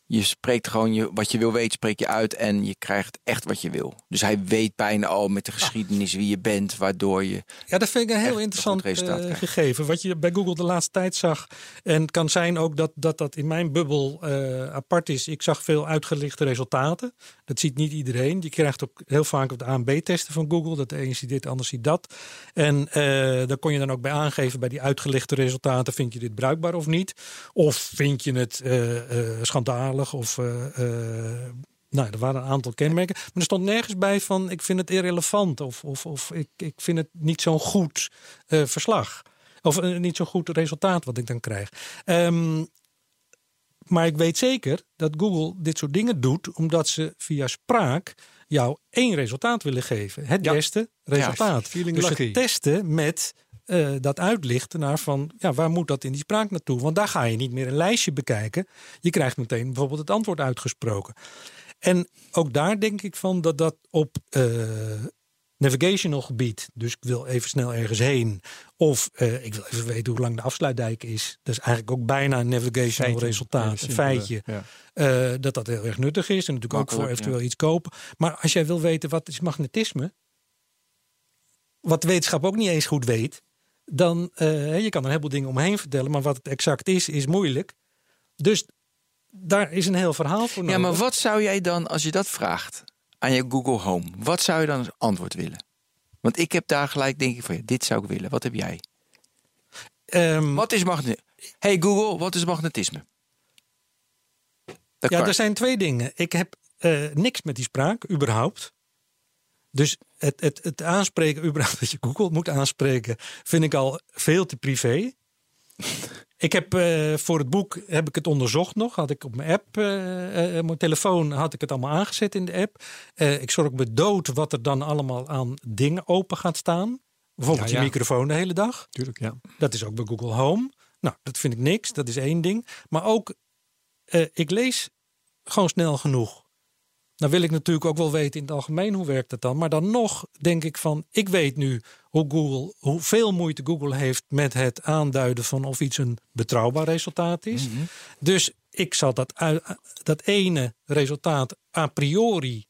je spreekt gewoon je, wat je wil weten, spreek je uit en je krijgt echt wat je wil. Dus hij weet bijna al met de geschiedenis wie je bent, waardoor je. Ja, dat vind ik een heel interessant krijgt. gegeven. Wat je bij Google de laatste tijd zag. En het kan zijn ook dat dat, dat in mijn bubbel eh, apart is. Ik zag veel uitgelichte resultaten. Dat ziet niet iedereen. Je krijgt ook heel vaak op de A en B-testen van Google. Dat de een ziet dit, de ander ziet dat. En eh, daar kon je dan ook bij aangeven bij die uitgelichte resultaten. Vind je dit bruikbaar of niet? Of vind je het eh, of... eh, eh, nou, er waren een aantal kenmerken. Maar er stond nergens bij van ik vind het irrelevant of, of, of ik, ik vind het niet zo'n goed eh, verslag. Of niet zo'n goed resultaat wat ik dan krijg. Ehm, maar ik weet zeker dat Google dit soort dingen doet omdat ze via spraak jou één resultaat willen geven. Het Ja. beste resultaat. feeling dus lucky. ze testen met eh, dat uitlichten naar van ja, waar moet dat in die spraak naartoe? Want daar ga je niet meer een lijstje bekijken. Je krijgt meteen bijvoorbeeld het antwoord uitgesproken. En ook daar denk ik van dat dat op eh, navigational gebied, dus ik wil even snel ergens heen, of eh, ik wil even weten hoe lang de afsluitdijk is. Dat is eigenlijk ook bijna een navigational resultaat, een feitje. ja. Dat dat heel erg nuttig is en natuurlijk ook voor eventueel iets kopen. Maar als jij wil weten wat is magnetisme, wat de wetenschap ook niet eens goed weet, dan uh, je kan er een heleboel dingen omheen vertellen, maar wat het exact is, is moeilijk. Dus daar is een heel verhaal voor Ja, nodig. maar wat zou jij dan, als je dat vraagt aan je Google Home, wat zou je dan als antwoord willen? Want ik heb daar gelijk, denk ik van, ja, dit zou ik willen. Wat heb jij? Ehm, Wat is magnetisme? Hey Google, wat is magnetisme? Dat Ja, kan. er zijn twee dingen. Ik heb eh, niks met die spraak, überhaupt. Dus het, het, het aanspreken, überhaupt dat je Google moet aanspreken, vind ik al veel te privé. Ik heb eh, voor het boek heb ik het onderzocht nog. Had ik op mijn app, eh, eh, mijn telefoon, had ik het allemaal aangezet in de app. Ik zorg me dood wat er dan allemaal aan dingen open gaat staan. Bijvoorbeeld Ja, ja. je microfoon de hele dag. Tuurlijk, ja. Dat is ook bij Google Home. Nou, dat vind ik niks. Dat is één ding. Maar ook, ik lees gewoon snel genoeg. Nou wil ik natuurlijk ook wel weten in het algemeen hoe werkt dat dan. Maar dan nog denk ik van, ik weet nu hoe Google, hoeveel moeite Google heeft met het aanduiden van of iets een betrouwbaar resultaat is. Dus ik zal dat, dat ene resultaat a priori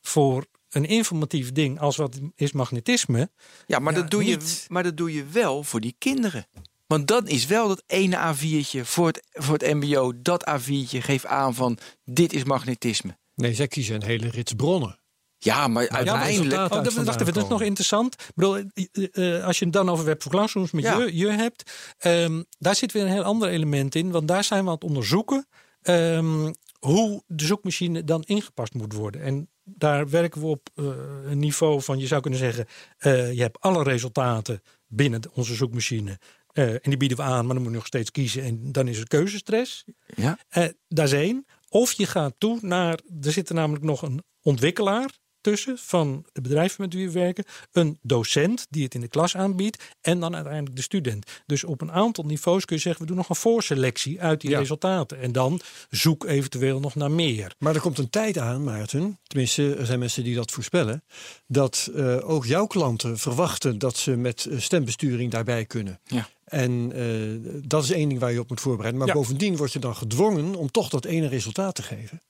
voor een informatief ding als wat is magnetisme. Ja, maar, Ja, dat doe je, maar dat doe je wel voor die kinderen. Want dat is wel dat ene A4'tje voor het, voor het mbo. Dat A4'tje geeft aan van dit is magnetisme. Nee, zij kiezen een hele rits bronnen. Ja, maar Ja, uiteindelijk... resultaat- Oh, uit dat, even, dat is nog interessant. Ik bedoel, eh, eh, als je het dan over Web for Classrooms met Ja. je, je hebt, ehm, daar zit weer een heel ander element in. Want daar zijn we aan het onderzoeken ehm, hoe de zoekmachine dan ingepast moet worden. En daar werken we op eh, een niveau van, je zou kunnen zeggen, eh, je hebt alle resultaten binnen de- onze zoekmachine. eh, en die bieden we aan, maar dan moet je nog steeds kiezen. En dan is er keuzestress. Ja? Eh, dat is één. Of je gaat toe naar, er zit er namelijk nog een ontwikkelaar tussen van de bedrijven met wie we werken, een docent die het in de klas aanbiedt en dan uiteindelijk de student. Dus op een aantal niveaus kun je zeggen, we doen nog een voorselectie uit die Ja. resultaten en dan zoek eventueel nog naar meer. Maar er komt een tijd aan, Maarten, tenminste er zijn mensen die dat voorspellen, dat eh, ook jouw klanten verwachten dat ze met eh, stembesturing daarbij kunnen. Ja. En eh, dat is één ding waar je op moet voorbereiden. Maar Ja. bovendien word je dan gedwongen om toch dat ene resultaat te geven.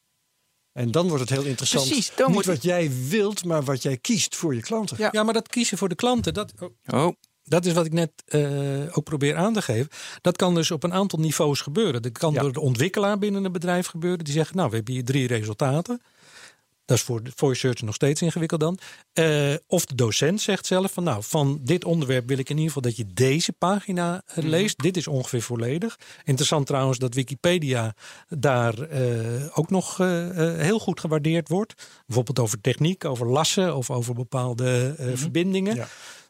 En dan wordt het heel interessant. Precies, dan Niet wat jij wilt, maar wat jij kiest voor je klanten. Ja. Ja, maar dat kiezen voor de klanten, dat, oh, Oh, Dat is wat ik net eh, ook probeer aan te geven. Dat kan dus op een aantal niveaus gebeuren. Dat kan Ja. door de ontwikkelaar binnen een bedrijf gebeuren. Die zegt, nou, we hebben hier drie resultaten. Dat is voor de voice search nog steeds ingewikkeld dan. Eh, of de docent zegt zelf van, nou, van dit onderwerp wil ik in ieder geval dat je deze pagina eh, leest. Dit is ongeveer volledig. Interessant trouwens dat Wikipedia daar eh, ook nog heel goed gewaardeerd wordt. Bijvoorbeeld over techniek, over lassen of over bepaalde eh, verbindingen. Ja.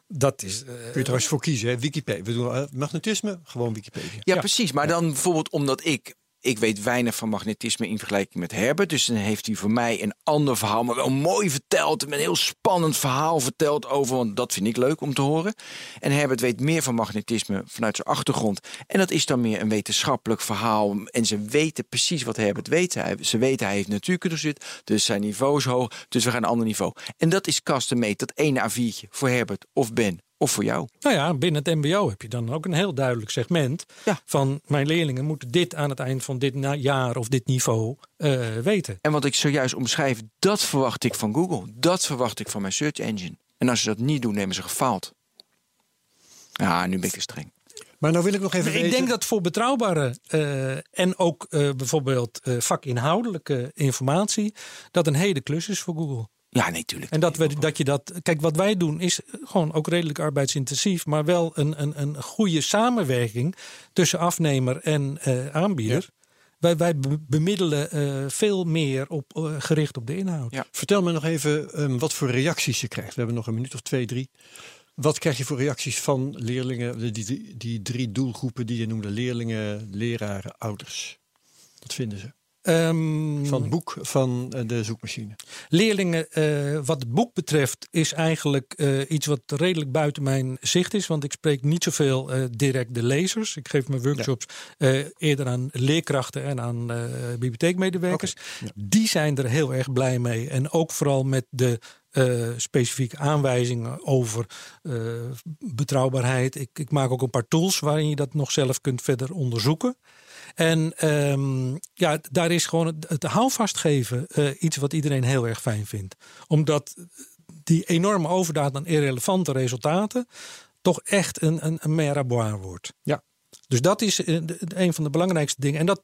Dat is. eh, Kun je trouwens voor kiezen, hè? Wikipedia. We doen magnetisme, gewoon Wikipedia. ja, Ja. precies. Maar dan bijvoorbeeld omdat ik... Ik weet weinig van magnetisme in vergelijking met Herbert. Dus dan heeft hij voor mij een ander verhaal, maar wel mooi verteld. Een heel spannend verhaal verteld over. Want dat vind ik leuk om te horen. En Herbert weet meer van magnetisme vanuit zijn achtergrond. En dat is dan meer een wetenschappelijk verhaal. En ze weten precies wat Herbert weet. Ze weten hij heeft natuurkunde zit. Dus zijn niveau is hoog. Dus we gaan een ander niveau. En dat is custom made. Dat ene A4'tje voor Herbert of Ben of voor jou. Nou ja, binnen het MBO heb je dan ook een heel duidelijk segment Ja. van mijn leerlingen moeten dit aan het eind van dit jaar of dit niveau eh, weten. En wat ik zojuist omschrijf, dat verwacht ik van Google. Dat verwacht ik van mijn search engine. En als ze dat niet doen, nemen ze gefaald. Ja, nu ben ik te streng. Maar nou wil ik nog even Nee, ik weten... denk dat voor betrouwbare eh, en ook eh, bijvoorbeeld eh, vakinhoudelijke informatie dat een hele klus is voor Google. Ja, nee, tuurlijk. En dat, we, dat je dat. Kijk, wat wij doen is gewoon ook redelijk arbeidsintensief, maar wel een, een, een goede samenwerking tussen afnemer en eh, aanbieder. Wij, wij be- bemiddelen eh, veel meer op, eh, gericht op de inhoud. Ja. Vertel me nog even ehm, wat voor reacties je krijgt. We hebben nog een minuut of twee, drie. Wat krijg je voor reacties van leerlingen, die, die, die drie doelgroepen die je noemde: leerlingen, leraren, ouders? Wat vinden ze? Ehm, Van het boek van eh, de zoekmachine. Leerlingen, eh, wat het boek betreft, is eigenlijk eh, iets wat redelijk buiten mijn zicht is. Want ik spreek niet zoveel direct de lezers. Ik geef mijn workshops eerder aan leerkrachten en aan bibliotheekmedewerkers. ja. Die zijn er heel erg blij mee. En ook vooral met de specifieke aanwijzingen over betrouwbaarheid. Ik, ik maak ook een paar tools waarin je dat nog zelf kunt verder onderzoeken. En ehm, ja, daar is gewoon het, het houvast geven eh, iets wat iedereen heel erg fijn vindt. Omdat die enorme overdaad aan irrelevante resultaten toch echt een, een, een wordt. Ja. Dus dat is eh, een van de belangrijkste dingen. En dat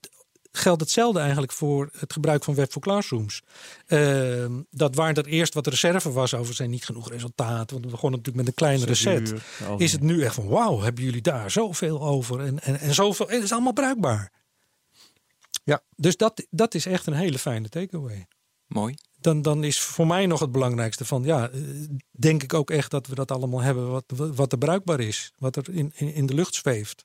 geldt hetzelfde eigenlijk voor het gebruik van Web voor Classrooms. Uh, dat waar er eerst wat reserve was over zijn niet genoeg resultaat. Want we begonnen natuurlijk met een kleinere set. Is het nu echt van wauw, hebben jullie daar zoveel over en, en, en zoveel. En het is allemaal bruikbaar. Ja, dus dat, dat is echt een hele fijne takeaway. Mooi. Dan, dan is voor mij nog het belangrijkste van ja, eh, denk ik ook echt dat we dat allemaal hebben wat, wat er bruikbaar is, wat er in, in, in de lucht zweeft.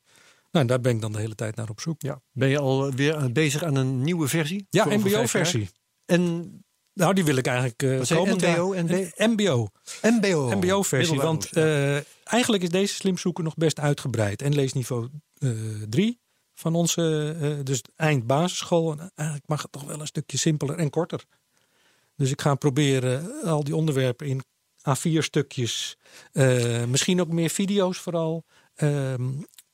Nou, daar ben ik dan de hele tijd naar op zoek. Ja. Ben je al weer bezig aan een nieuwe versie? Ja, MBO-versie. En nou, die wil ik eigenlijk uh, komen. NBO, MBO. MBO. MBO-versie. Want uh, eigenlijk is deze slimzoeker nog best uitgebreid. En leesniveau 3 uh, van onze, dus eind basisschool. En eigenlijk mag het toch wel een stukje simpeler en korter. Dus ik ga proberen al die onderwerpen in A4 stukjes. misschien ook meer video's vooral. Ehm,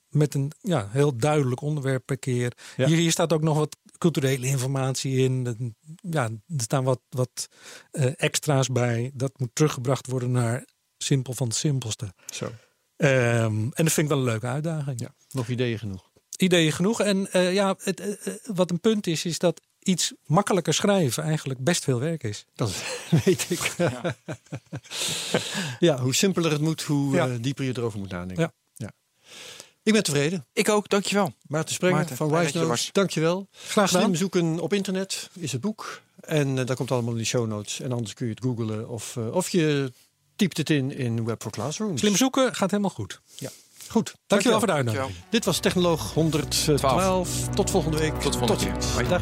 met een ja, heel duidelijk onderwerp per keer. Hier, hier, staat ook nog wat culturele informatie in. Ja, er staan wat, wat uh, extra's bij. Dat moet teruggebracht worden naar simpel van het simpelste. Zo. Um, en dat vind ik wel een leuke uitdaging. Ja, nog ideeën genoeg. Ideeën genoeg. En uh, ja, het, uh, wat een punt is, is dat iets makkelijker schrijven eigenlijk best veel werk is. Dat weet ik. Ja, ja hoe simpeler het moet, hoe ja. dieper je erover moet nadenken. Ja. Ik ben tevreden. Ik ook, dankjewel. Maarten Sprenger Maarten, van Wise Notes, dankjewel. Graag gedaan. Slim zoeken op internet is het boek. En uh, daar komt allemaal in de show notes. En anders kun je het googlen of, uh, of je typt het in in Web for Classrooms. Slim zoeken gaat helemaal goed. Ja. Goed, dankjewel, dankjewel voor de uitnodiging. Dit was Technoloog 112. 12. Tot volgende week. Tot volgende week. Dag.